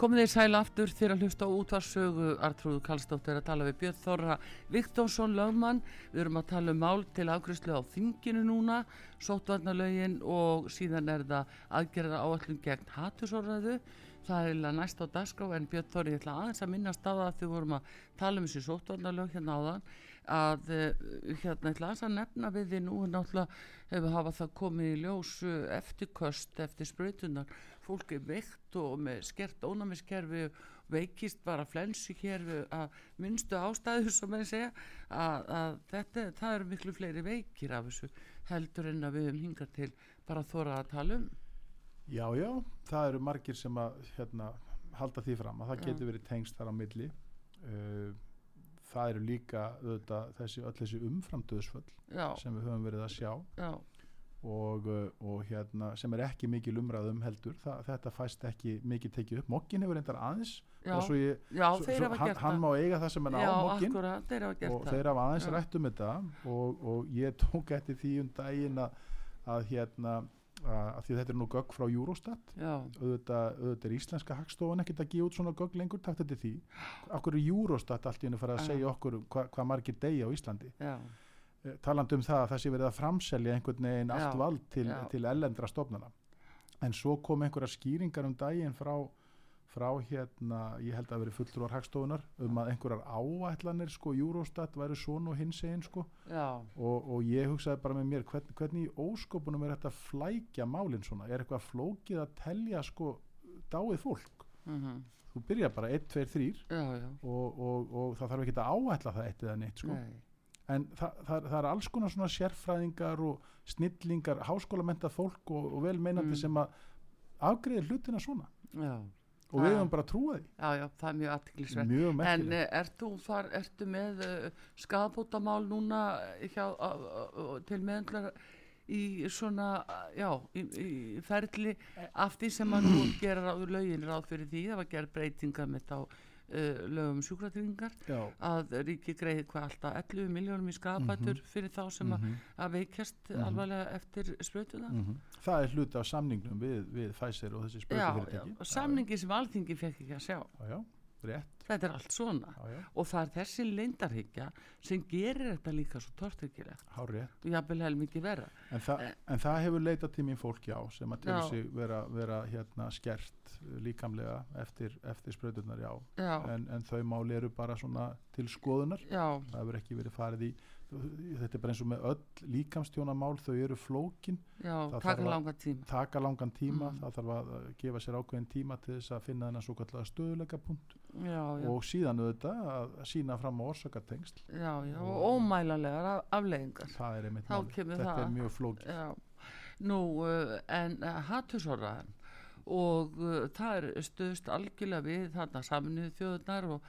Komið þið sæl aftur þegar að hlusta á útvarsögu Artrúðu Kallstóttir að tala við Björn Þorra Viktorsson lögmann. Við erum að tala um mál til ágriðslu á þinginu núna, sóttvarnalögin og síðan er það aðgerða áallum gegn hatursorðræðu. Það er eiginlega næst á dagskrá en Björn Þorri ég ætla aðeins að minnast á það að þau vorum að tala um þessi sóttvarnalög hérna áðan að eh, hérna ætla aðeins að nefna við því nú. Náttúrulega hefur hafa það komið í ljós eh, eftirköst eftir sprautunar fólk er veikt og með skert ónæmiskerfi veikist bara flensu hér að minnstu ástæðu sem maður segja að, að þetta, það eru miklu fleiri veikir af þessu heldur en að við höfum hingað til bara þóra að tala um. Já, já, það eru margir sem að hérna, halda því fram að það getur verið tengst þar á milli. Uh, það eru líka auðvitað, þessi, öll þessi umframdöðsföll sem við höfum verið að sjá. Já, og, uh, og hérna, sem er ekki mikil umræðum heldur, það, þetta fæst ekki mikil tekið upp, mokkin hefur reyndar aðeins já, og svo ég, já svo, svo, hann, hann má eiga það sem hann á já, mokkin akkurat, og þeir hafa aðeins Já. rætt um þetta og, og ég [LAUGHS] tók eftir því um daginn að, að hérna að, að því þetta er nú gögg frá Eurostat. Auðvitað, auðvitað er íslenska hagstofan ekkert að gefa út svona gögg lengur takt þetta því. Okkur er Eurostat allt í henni fara að segja okkur hvað hva margir degi á Íslandi? Já, Eh, talandi um það að það sé verið að framselja einhvern veginn allt vald til, til ellendra stofnana. En svo kom einhverja skýringar um daginn frá, frá hérna, ég held að veri fulltrúar hagstofunar um að einhverjar áætlanir sko Eurostat væri svona og hins eginn sko. Og, og ég hugsaði bara með mér hvern, hvernig í óskopunum er þetta flækja málinn svona, er eitthvað flókið að telja sko dáið fólk? Mhm, þú byrja bara 1, 2, 3 já, já. og, og, og það þarf ekki að áætla það eitt eða neitt sko. Nei, en það, það, það er alls konar svona sérfræðingar og snillingar, háskólamenta fólk og, og velmeinandi Mm. sem að afgreðir hlutina svona. Já, og við höfum bara því. Já, já, það er mjög aðtiklisverð En eh, ert þú far, ertu með uh, skadabótamál núna hjá, uh, uh, til meðendlar í svona, já, í, í ferli af því sem að nú gera ráð, lögin ráð fyrir því, það var gerð breytinga með þá uh, lögum sjúkratryggingar já, að ríki greiði hvað alltaf 11 miljónum í skapætur Mhm. fyrir þá sem að, að veikjast alvarlega eftir spröytuna mhm. það er hluti af samningnum við, við Pfizer og þessi og samningi sem alþingi fekk ekki að sjá. Já, já, rétt. Þetta er allt svona. Já, já, og það er þessi leindarhyggja sem gerir þetta líka svo rétt. Og jafnvel hel mikið verra. En, þa en það hefur leitað til mín fólk já sem að til sig vera, vera hérna skert uh, líkamlega eftir, eftir spröðunar já. Já, en, en þau máli eru bara svona til skoðunar. Það hefur ekki verið farið í þetta er bara eins og með öll líkamstjónamál þau eru flókin, já, Það taka þarf að- langa tíma. taka langan tíma Mm. það þarf að uh, gefa sér ákveðin tíma til þess að finna þennan svo kallega stöðuleikapunkt já, já, og síðan auðvitað að sína fram á orsakatengsl. Og ómælanlegar af, afleðingar það er einmitt þetta það. er mjög flókið. Já, nú uh, en uh, hattusorraðan og uh, það er stöðst algjörlega við þarna saminuðu þjóðunar og,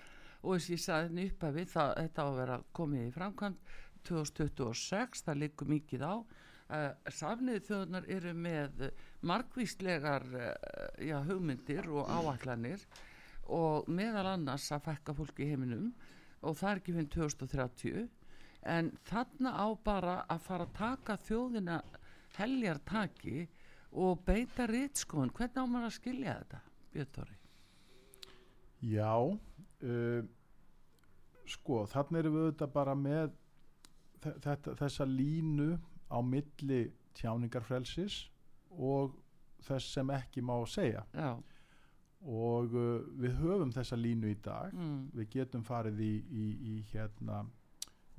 og þess ég sagði henni upp að við það, þetta á að vera komið í framkvæmt 2026, það liggur mikið á. Uh, saminuðu þjóðunar eru með margvíslegar uh, já, hugmyndir og áallanir og meðal annars að fækka fólki í heiminum og það er ekki fyrir 2030 en þarna á bara að fara að taka þjóðina heljartaki og beita rítskóðun hvernig á maður að skilja þetta Björn Tóri já uh, sko þannig erum við auðvitað bara með þetta, þessa línu á milli tjáningarfrelsis og þess sem ekki má segja. Já, og uh, við höfum þessa línu í dag. Mm, við getum farið í, í, í hérna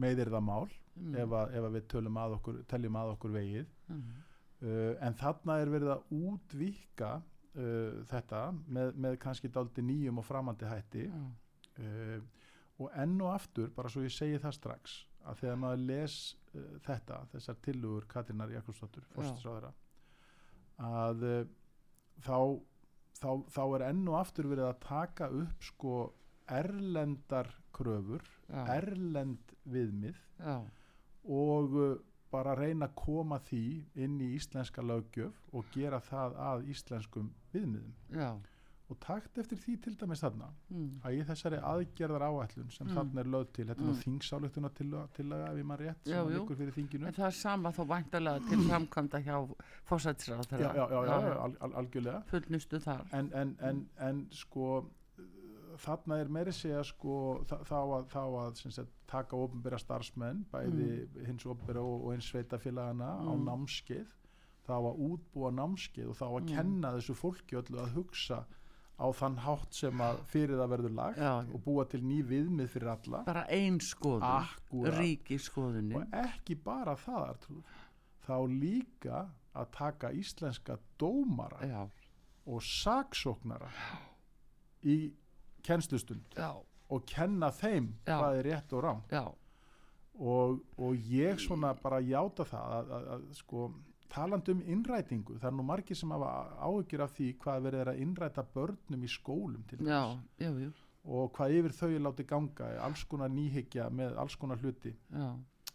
meðirðamál mm, ef, að, ef að við að okkur, teljum að okkur vegið. Mm, uh, en þarna er verið að útvíka uh, þetta með, með kannski daldi nýjum og framandi hætti. Já, uh, og enn og aftur, bara svo ég segi það strax að þegar maður les uh, þetta, þessar tillugur Katrínar Jakobsdóttur, fórstisráðara að uh, þá, þá, þá er enn og aftur verið að taka upp sko erlendar kröfur, já, erlend viðmið já, og uh, bara reyna að koma því inn í íslenska löggjöf og gera það að íslenskum viðmiðum. Já og takt eftir því til dæmis þarna mm, að í þessari aðgerðar áætlun sem Mm. þarna er lögð til, þetta er nú Mm. þingsáluktuna til, til að ég maður rétt sem jú. liggur fyrir þinginu en það er sama þá væntalega til [CLEARS THROAT] framkvæmda hjá fósætisráð já, já, já, já, al, al, algjörlega fullnustu þar en, en, en, en sko þarna er meiri segja sko þá að, þá að sagt, taka ofnbæra starfsmenn bæði hins ofnbæra og, og hins sveitafélagana á Mm. námskeið þá að útbúa námskeið og þá að Mm. kenna þessu fólki öllu að hugsa á þann hátt sem að fyrir það verður lagt Já. og búa til ný viðmið fyrir alla. Bara ein skoðun Akkúrat. ríki skoðunin. Og ekki bara það Artrúð, þá líka að taka íslenska dómara já, og saksóknara í kennslustund já, og kenna þeim Já. hvað er rétt og rám já, og, og ég svona bara játa það að, að, að sko talandi um innrætingu, það er nú margir sem hafa áhyggjur af því hvað verið er að innræta börnum í skólum til já, dæmis. Já, já, og hvað yfir þau er látið ganga alls konar nýhyggja með alls konar hluti. Já,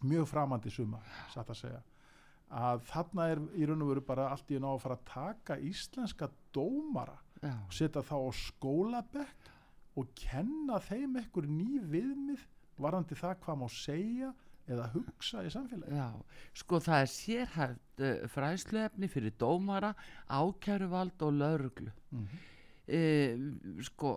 mjög framandi suma, satt að segja. Að þarna er í raun og veru bara allt í ná að fara að taka íslenska dómara já. og setja þá á skólabekk og kenna þeim ekkur ný viðmið varandi það hvað má segja eða hugsa í samfélagi Já, sko það er sérhæft uh, fræðsluefni fyrir dómara, ákæruvald og lauruglu. mm Uh, sko,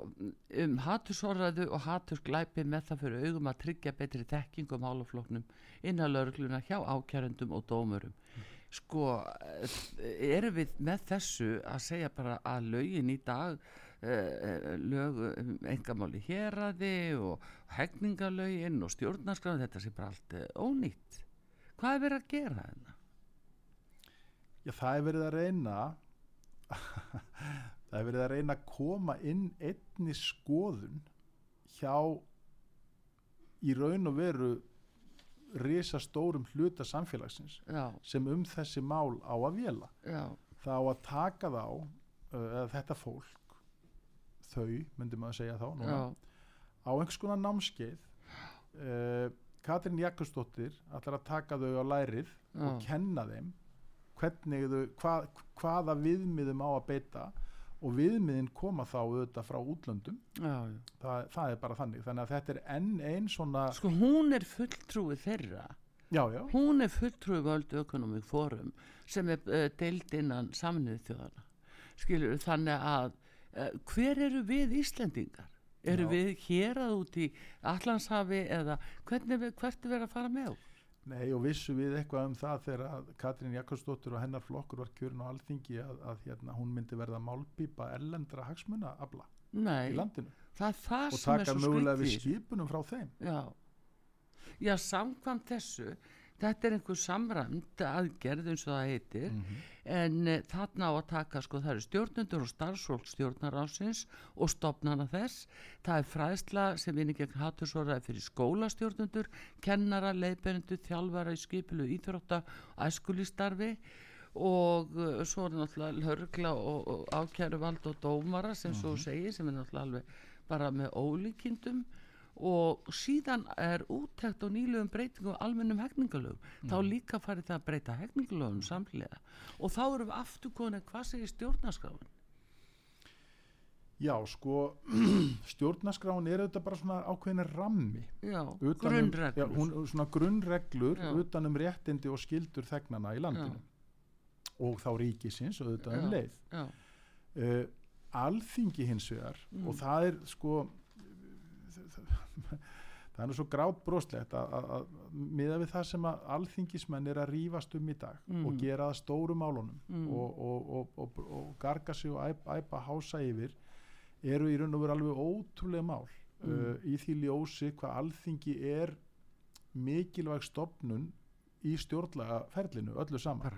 um hatursorraðu og hatursglæpi með það fyrir augum að tryggja betri þekking um álafloknum innan laurugluna hjá ákærundum og dómurum. Sko, uh, erum við með þessu að segja bara að lögin í dag, engamáli héraði og hegningalögin og stjórnarskráðin, þetta sé bara allt uh, ónýtt. Hvað er verið að gera þarna? Já, það er verið að reyna [LAUGHS] það er verið að reyna að koma inn einni skoðun hjá í raun og veru risastórum hluta samfélagsins Já, sem um þessi mál á að vela já, það á að taka þá uh, þetta fólk þau, myndi maður segja þá núna, á einhvers konar námskeið uh, Katrín Jakobsdóttir ætlar að taka þau á lærið Já. og kenna þeim hvernig þau, hvað, hvaða viðmiðum á að beita og viðmiðin koma þá auðvitað frá útlöndum. Já, já. það, það er bara þannig. Þannig að þetta er enn einn svona sko hún er fulltrúi þeirra. Já, hún er fulltrúi völdu ökonomik fórum sem er uh, deild innan saminuð þjóðana skilur þannig að hver eru við Íslendingar? Eru Já. við hér að út í Allandshafi eða hvernig við, hvert er verið að fara með nei og vissu við eitthvað um það þegar Katrín Jakobsdóttir og hennar flokkur var kjörin á alþingi að, að hérna, hún myndi verða málpípa ellendra hagsmuna afla í Nei, landinu? það það og taka mögulega við skipunum frá þeim? Já, já samkvæmt þessu þetta er einhver samræmt aðgerð eins og það heitir Mhm. en uh, þarna á að taka sko það eru stjórnendur og starfsfólk stjórnarásins og stopnana þess. Það er fræðsla sem vinni gegn hatursvoraði fyrir skólastjórnendur kennara, leiðberindu, þjálfara í skipilu íþrótta, æskulístarfi og uh, svo er náttúrulega hörgla og, og ákæruvald og dómara sem svo segir sem er náttúrulega alveg bara með ólíkindum og síðan er úttækt og nýlegum breytingum á almennum hegningalögum þá líka farið það að breyta hegningalögum samlega og þá erum við aftur konin hvað segir stjórnarskráin? Já sko [CLEARS THROAT] stjórnaskráin er auðvitað bara svona ákveðin rammi já, um- grunnreglur. Já, hún, svona grunnreglur Já. utan um réttindi og skildur þegnana í landinu. Og þá ríkisins og auðvitað um leið. uh, alþingi hins vegar Mm. og það er sko það er nú svo grátt broslegt að, að, að miða við það sem að alþingismenn er að rífast um í dag Mm. og gera það stóru málunum Mm. og, og, og, og, og garga sig og æpa, æpa hása yfir eru í raun og veru alveg ótrúlega mál Mm. uh, í því ljósi hvað alþingi er mikilvæg stopnun í stjórnlega ferlinu öllu saman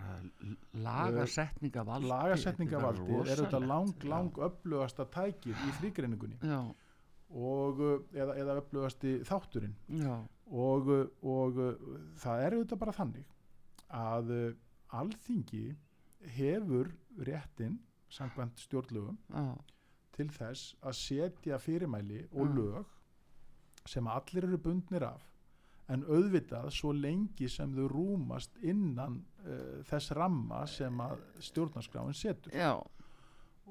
lagasetningavaldi lagasetningavaldi er auðvitað lang, lang öflugasta tækið í þrýgreiningunni já, og, uh, eða, eða öflugasti þátturinn. Já, og, uh, og uh, það er auðvitað bara þannig að alþingi hefur réttin samkvæmt stjórnlögum já, til þess að setja fyrirmæli og Mm. lög sem allir eru bundnir af en auðvitað svo lengi sem þau rúmast innan uh, þess ramma sem að stjórnarskráin setur. Já,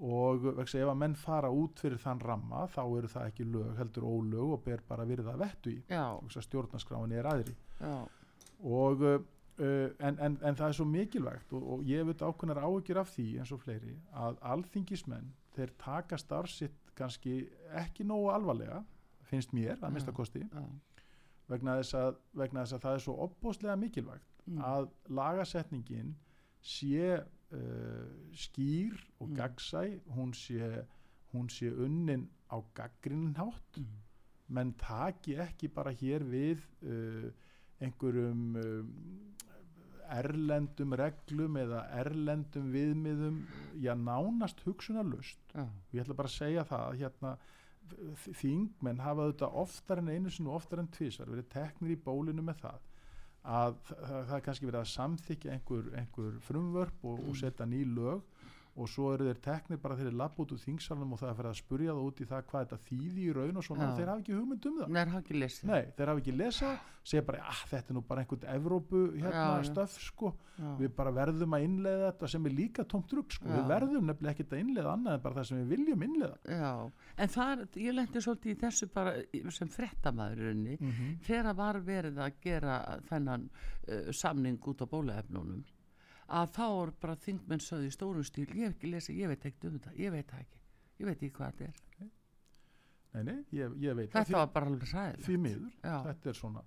og ef að menn fara út fyrir þann ramma þá eru það ekki lög heldur ólög og ber bara virða vettu í. Já, vegna stjórnarskráin er aðri já, og uh, en, en, en það er svo mikilvægt og, og ég veit ákveðnar áhyggjur af því eins og fleiri að alþingismenn þeir taka starf sitt kannski ekki nógu alvarlega finnst mér að Já. mista kosti. Já, vegna þess að, vegna þess að það er svo opbóðslega mikilvægt Mm. að lagasetningin sé uh, skýr og Mm. gaggsæ hún sé, hún sé unnin á gaggrinnhátt Mm. menn taki ekki bara hér við uh, einhverjum um, erlendum reglum eða erlendum viðmiðum já nánast hugsunarlust já, og ég ætla bara að segja það að hérna þingmenn hafa auðvitað oftar en einu og oftar en tvisvar verið teknir í bólinu með það að það, er kannski verið að samþykja einhver, einhver frumvörp og, og setja ný lög og svo eru þeir teknir bara þeir lapp út úr þingsalunum og það er fyrir að spurja það út í það hvað þetta þýði í raun og svona. Og þeir hafa ekki hugmynd um það. Nei, þeir hafa ekki lesað, segja bara að þetta er nú bara einhvern Evrópu hérna Já, stöf sko, Já. við bara verðum að innleiða þetta sem er líka tómt rugg sko, Já. við verðum nefnilega ekkert að innleiða annað en bara það sem við viljum innleiða. Já, en það ég lendi svolítið í þessu bara sem frettamæðurinni mm -hmm. þegar var verið að gera þennan uh, samning út á bólaefnunum að þá er bara þingmenn sögð í stórum stíl ég lesið, ég veit ekkert um þetta ég veit það ekki, ég veit ekki hvað þetta er. Nei, nei, ég, ég veit þetta það, var bara alveg því, sæðilegt því miður, Já. þetta er svona.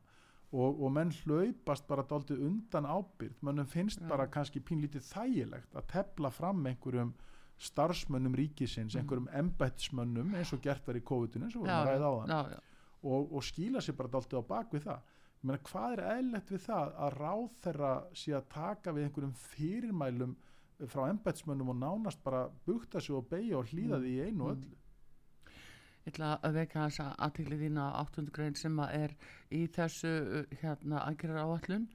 Og, og menn hlaupast bara dálítið undan ábyrgð, mannum finnst Já. bara kannski pínlítið þægilegt að tepla fram einhverjum starfsmönnum ríkisins, Mhm. einhverjum embættsmönnum eins og gert var í COVID-19 eins og og, og skýla sér bara dálítið á bak við það meina hvað er eðlilegt við það að ráð þeirra sé að taka við einhverjum fyrirmælum frá embættsmönnum og nánast bara bukta sig og beigja og hlýða því í einu og Mm. öllu ég ætla að vekja þess að aðtikli þína áttundu grein sem að er í þessu uh, hérna aðgerðar áallun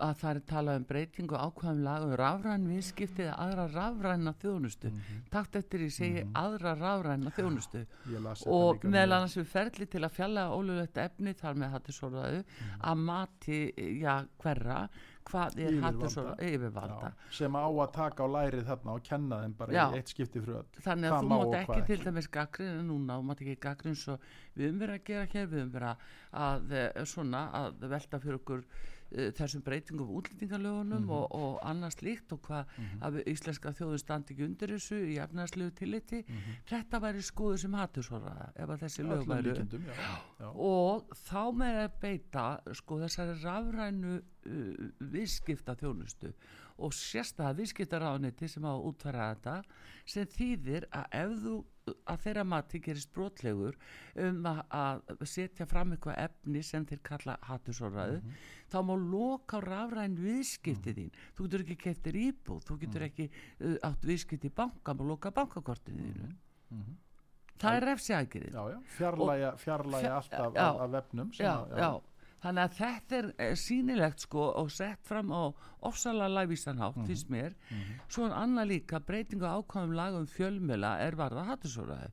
að það er talað um breytingu ákvæðum lagum rafræn viðskipti eða aðra rafræna þjónustu. Takt eftir ég segi aðra rafræna þjónustu. Þetta og meðal annars við ferli til að fjalla ólulegt efni þar með hattusóraðu að mati, já, hverra hvað er hattusóraðu yfirvalda. sem á að taka á lærið þarna og kenna þeim bara Já. í eitt skipti frá öll. Þannig Hvað að þú má mátt ekki hvað til dæmis gaggrina núna og mátt ekki gaggrina svo við verið að gera hér við verið að, að að velta fyrir okkur þessum breytingum á útlendingalögunum Mhm. og, og annars líkt og hvað að við íslenska þjóðun standi ekki undir þessu í efnarslegu tilliti. Þetta væri skoðu sem hattur svona ef að þessi lög já. og þá með að beita sko þessari rafrænu uh, viðskipta þjónustu og sérstæða viðskiptaráðniti sem á að útfæra þetta sem þýðir að ef þú að þeirra mati gerist brotlegur um að, að setja fram eitthvað efni sem þeir kalla hattusóraðu þá má loka á rafræn viðskipti þín. Þú getur ekki keftir íbúð þú getur ekki uh, átt viðskipti í banka má loka bankakortinu þínu. Það er refsi aðgerið já, já. fjarlæga, fjarlæga Fja- allt af, já. af, af vefnum sem já, að- já. Þannig að þetta er eh, sýnilegt sko og sett fram á ofsalega lævísanhátt finnst mér. Svo er annað líka breytingu á ákvæðum lagum fjölmjöla er varða hattusóraði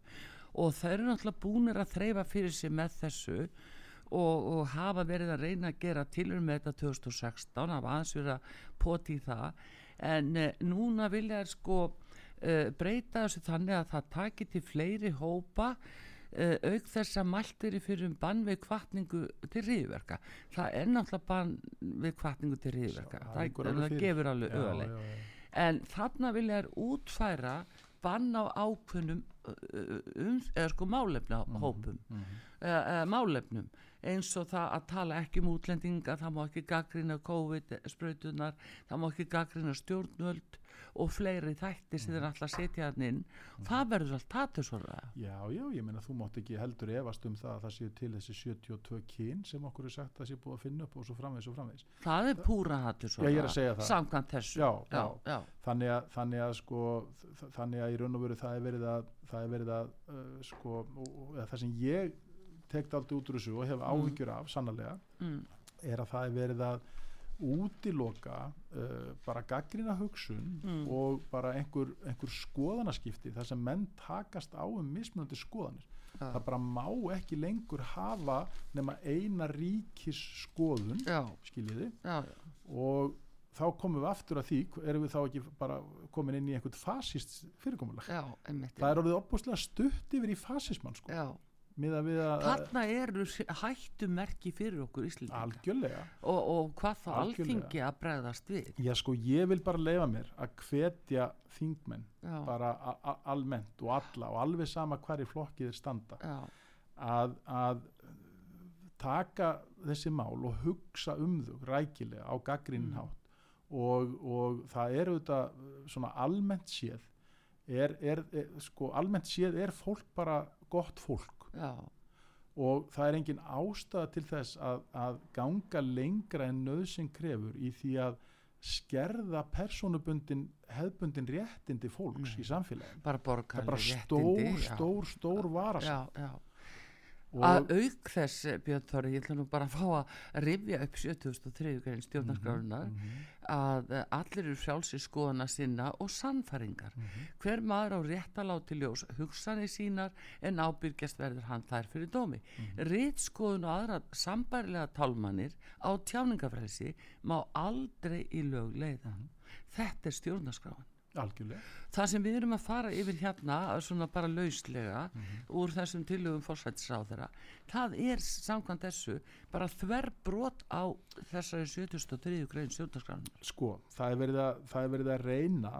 og það eru náttúrulega búnir að þreyfa fyrir sig með þessu og, og hafa verið að reyna að gera tilur með þetta 2016 hafa aðeins verið að poti í það. En e, núna vilja er sko e, breyta þessu þannig að það taki til fleiri hópa auk þess að mælt er fyrir um bann við kvartningu til riðverka það er náttúrulega bann við kvartningu til riðverka það það, gefur alveg já. en þarna vilja er útfæra bann á ákveðnum uh, um, eða sko málefna hópum eða, eða málefnum. Eins og það að tala ekki um útlendinga það má ekki gaggrina COVID-sprautunar það má ekki gaggrina stjórnvöld og fleiri þætti sem þeir alltaf setja hann inn það verður allt tatur svona Já, já, ég meina þú mátt ekki heldur efast um það að það séu til þessi 72 kyn sem okkur er sagt að sé búið að finna upp og svo framvegis og framvegis. það er púra tatur svona Já, ég er að segja það. samkvæmt þessu Já, já, já. Þannig að, þannig að sko, þannig að í raun og veru það er verið að, það er verið að uh, sko, og, það sem ég tekt aldrei út úr þessu og hef áhyggjur af sannlega, Mm. er að það er verið að útiloka uh, bara gaggrina hugsun Mm. og bara einhver, einhver skoðanaskipti þar sem menn takast á um mismunandi skoðanir. Já. það bara má ekki lengur hafa nema eina ríkis skoðun skiljiði og þá komum við aftur að því erum við þá ekki bara komin inn í einhvern fasist fyrirkomulag? Það er orðið opbúslega stutt yfir í fasismann sko, já, þarna eru hættumerki fyrir okkur Íslendinga algjörlega. Og, og hvað þá alþingi að bregðast við. Já sko ég vil bara leifa mér að hvetja þingmenn Já. bara almennt og alla og alveg sama hver í flokkið er standa að, að taka þessi mál og hugsa um þau rækilega á gaggrinn Mm. og, og það er auðvitað svona almennt séð er, er, er sko almennt séð er fólk bara gott fólk já, og það er engin ástæða til þess að, að ganga lengra en nöðsinn krefur í því að skerða persónubundin hefbundin réttindi fólks í samfélagin bara borgarlega bara stór, stór, stór vara já, já. og að auk þess Björn Þorri, ég ætla nú bara að fá að rifja upp 7003 grein stjórnarskrárunar Mhm, að eh, allir eru frjálsi skoðana sinna og sannfæringar. Mhm. hver maður á rétt að láti ljós hugsanir sínar en ábyrgjast verður hann þær fyrir dómi. Mm rítskoðun og aðra sambærilega tálmanir á tjáningafrelsi má aldrei í lög leiða. Þetta er stjórnarskráin algjörlega það sem við erum að fara yfir hérna svona bara lauslega úr þessum tillögum fórsættisráðara það er samkvæmt þessu bara þver brot á þessari 73. grein stjórnarskránunar sko, það er að, það er verið að reyna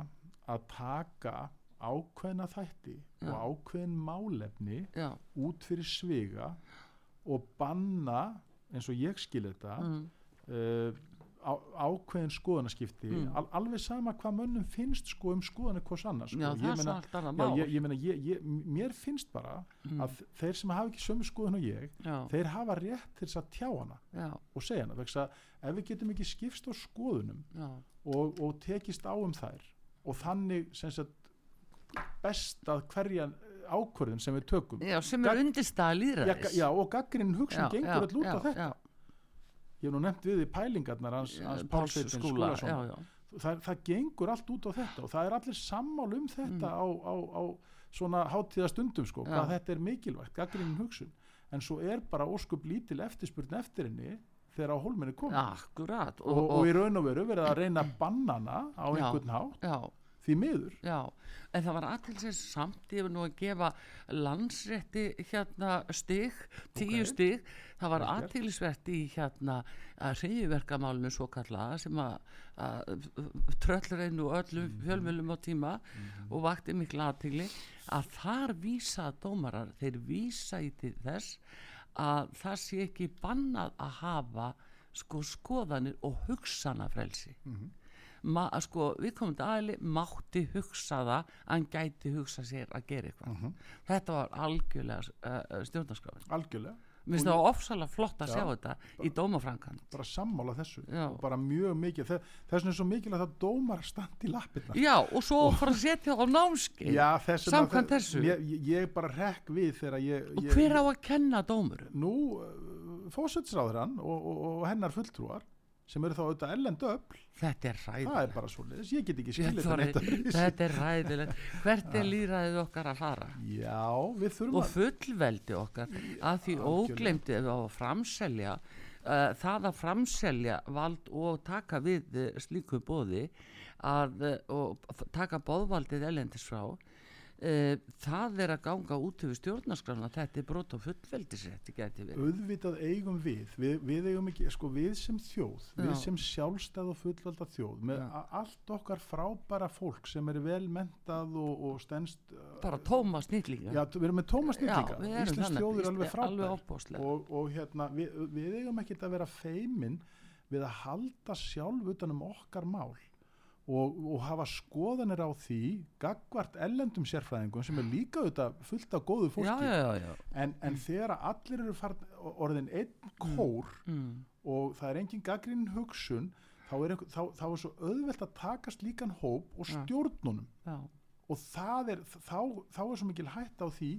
að taka ákveðna þætti Já. og ákveðin málefni já, út fyrir sviga og banna eins og ég skil þetta mm, uh, á, ákveðin skoðanaskipti Mm. al, alveg sama hvað mönnum finnst sko um skoðanir hvers annars sko. já Ég meina- Já, ég, ég meina, ég, ég, mér finnst bara Mm. að þeir sem hafa ekki sömu skoðun og ég, já, þeir hafa rétt til þess að tjá hana og segja hana, vegna að ef við getum ekki skipst á skoðunum og, og tekist á um þær og þannig sagt best að hverja ákvörðun sem við tökum sem er undirstaða já, líðræðis og gaggrinn hugsun gengur öll út á þetta ég hef nú nefnt við í pælingarnar hans, hans Páls Steinn skúla, það, það gengur allt út á þetta og það er allir sammál um þetta á, á, á svona hátíða stundum sko, Mm. Hvað þetta er mikilvægt, gaggrinnin hugsun. En svo er bara óskup lítil eftirspurn eftir henni þegar á hólminni kom akkurat og, og, í raun og veru verið að reyna að banna hana á einhvern hátt. já, því miður Já, en það var aðtilsins samt ég vil nú að gefa landsrétti hérna stig, tíu Ok. stig það var aðtilsvert í hérna að reyðverkamálinu svo kallaða sem að, að tröllur einu og öllum Mhm. fjölmjölum á tíma og vakti mikla aðtigli að þar vísa dómarar, þeir vísa í þess að það sé ekki bannað að hafa sko skoðanir og hugsanafrelsi Mhm. Ma, sko, viðkomandi aðli mátti hugsa það hann gæti hugsa sér að gera eitthvað Mhm. þetta var algjörlega uh, stjórnarskráin algjörlega, mér finnst Og það ofsalega flott að Já. sjá þetta í dómafrankan bara sammála þessu Já. og bara mjög mikið, Þe- þess vegna er svo mikilvægt að dómar standi í lappirnar já og svo fara að setja á námskeið Já, þess vegna- þessu? Ég, ég bara rekk við þegar ég, og ég hver á að kenna dómurum nú uh, fósetsráðurann og, og, og hennar fulltrúar sem eru þá auðvitað ellend öll þetta er það er ræðilegt bara svo leiðis, ég get ekki skilið þetta þetta er ræðilegt hvert er líraðið okkar að fara? Já, við þurfum og að fullveldi okkar. Að því Algjörlega. óglemdi ef að framselja uh, það að framselja vald og taka við uh, slíku bóði að, uh, og taka bóðvaldið elendis frá það er að ganga út yfir stjórnarskrána þetta er brot á við auðvitað eigum við, við, við eigum ekki, sko við sem þjóð, við Já. sem sjálfstæð og fullvalda þjóð, með Já. allt okkar frábæra fólk sem er vel mentað og, og stendst uh, bara tóma snillinga Já, við erum með tóma við erum Íslands þjóð er alveg alveg frábær óbúslega. og, og hérna, við, við eigum ekki að vera feimin við að halda sjálf utan um okkar mál og, og hafa skoðanir á því gagvart ellendum sérfræðingum sem er líka auðvitað fullt af góðu fólki já, já, já. En, en þegar að allir eru farn, orðin einn kór Mm. og það er engin gaggrín hugsun þá er, einhver, þá, þá er svo auðvelt að takast líkan hóp og stjórnunum já. og er, þá, þá er svo mikil hætt á því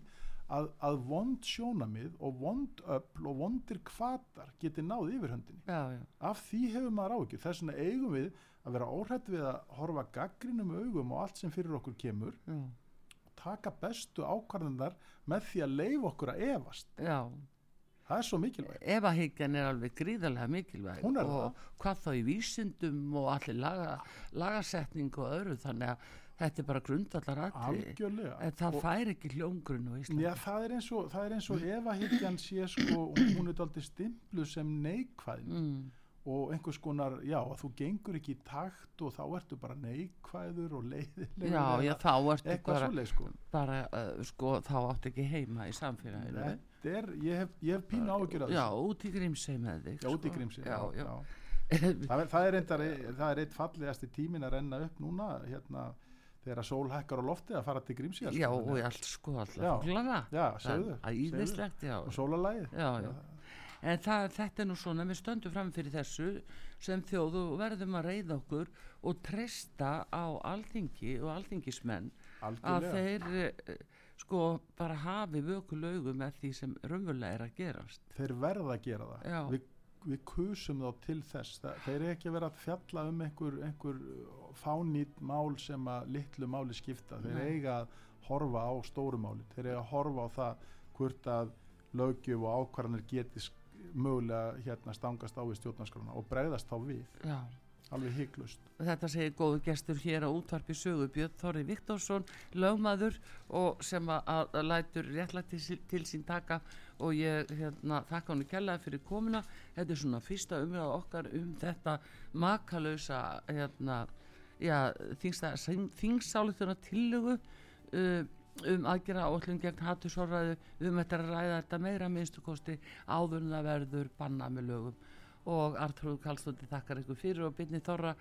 að, að vond sjónamið og vond öfl og vondir kvatar geti náð yfirhöndinni já, já. af því hefur maður áhyggjur þess vegna eigum við að vera óhrætt við að horfa gaggrínum augum og allt sem fyrir okkur kemur já. taka bestu ákvarðandar með því að leifa okkur að efast. Já. það er svo mikilvægt. Efahyggjan er alveg gríðarlega mikilvæg og hvað þá í vísindum og allir laga, lagasetning og öðru þannig að þetta er bara grundallar aðri algjörlega. En það Og- fær ekki hljóngrun Já, það er eins og, það og higgjan sé sko, hún er aldrei stimplu sem neikvæðin mm, og einhvers konar, já, að þú gengur ekki í takt og þá ertu bara neikvæður og leiðilegur já, já, þá ertu bara, svoleið sko. bara uh, sko, þá áttu ekki heima í samfélaginu. Þetta er, ég hef, ég hef pínu ágjör að já, út í grímsei með þig já, út í sko. grímsi já, já. Það, það er reyndar, það er eitt fallegasti tímin að renna upp núna hérna, þegar að sól hækkar á lofti að fara til grímsi já, og allt sko Já. alltaf fuglana Já, segðu, það íðislegt, já. Og sólalægið já, já. En það, þetta er nú svona, við stöndum fram fyrir þessu sem þjóðu verðum að reyða okkur og treysta á alþingi og alþingismenn að algjörlega þeir eh, sko bara hafi vöku laugu með því sem raunverulega er að gerast. þeir verða að gera það Já. við, við kusum þá til þess það, þeir eru ekki að vera að fjalla um einhver, einhver fánýtt mál sem að litlu máli skipta þeir Nei. eiga að horfa á stóru máli þeir eiga að horfa á það hvort að löggjöf og ákvarðanir geti sk- mögulega hérna stangast á við stjórnarskrona og bregðast þá við Já. alveg hygglust Þetta segir góðu gestur hér á útvarpi sögu Björn Þorri Viktorsson, lögmaður og sem að, að, lætur réttlægt til, til sín taka og ég hérna, þakka hann kjallaði fyrir komuna. Þetta er svona fyrsta umræða okkar um þetta makalausa hérna, já, þingsáluðuna tillögu uh, um aðgera áallum gegn hattusorraðu við um þetta að ræða þetta meira minnstu kosti áður en það verður banna með lögum. Og Artrúð Karlsdóttir þakkar ykkur fyrir og byrni Þorra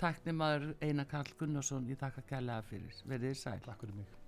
tæknimaður Einar Karl Gunnarsson ég þakka kærlega fyrir, verið þið sæl. Takk fyrir mig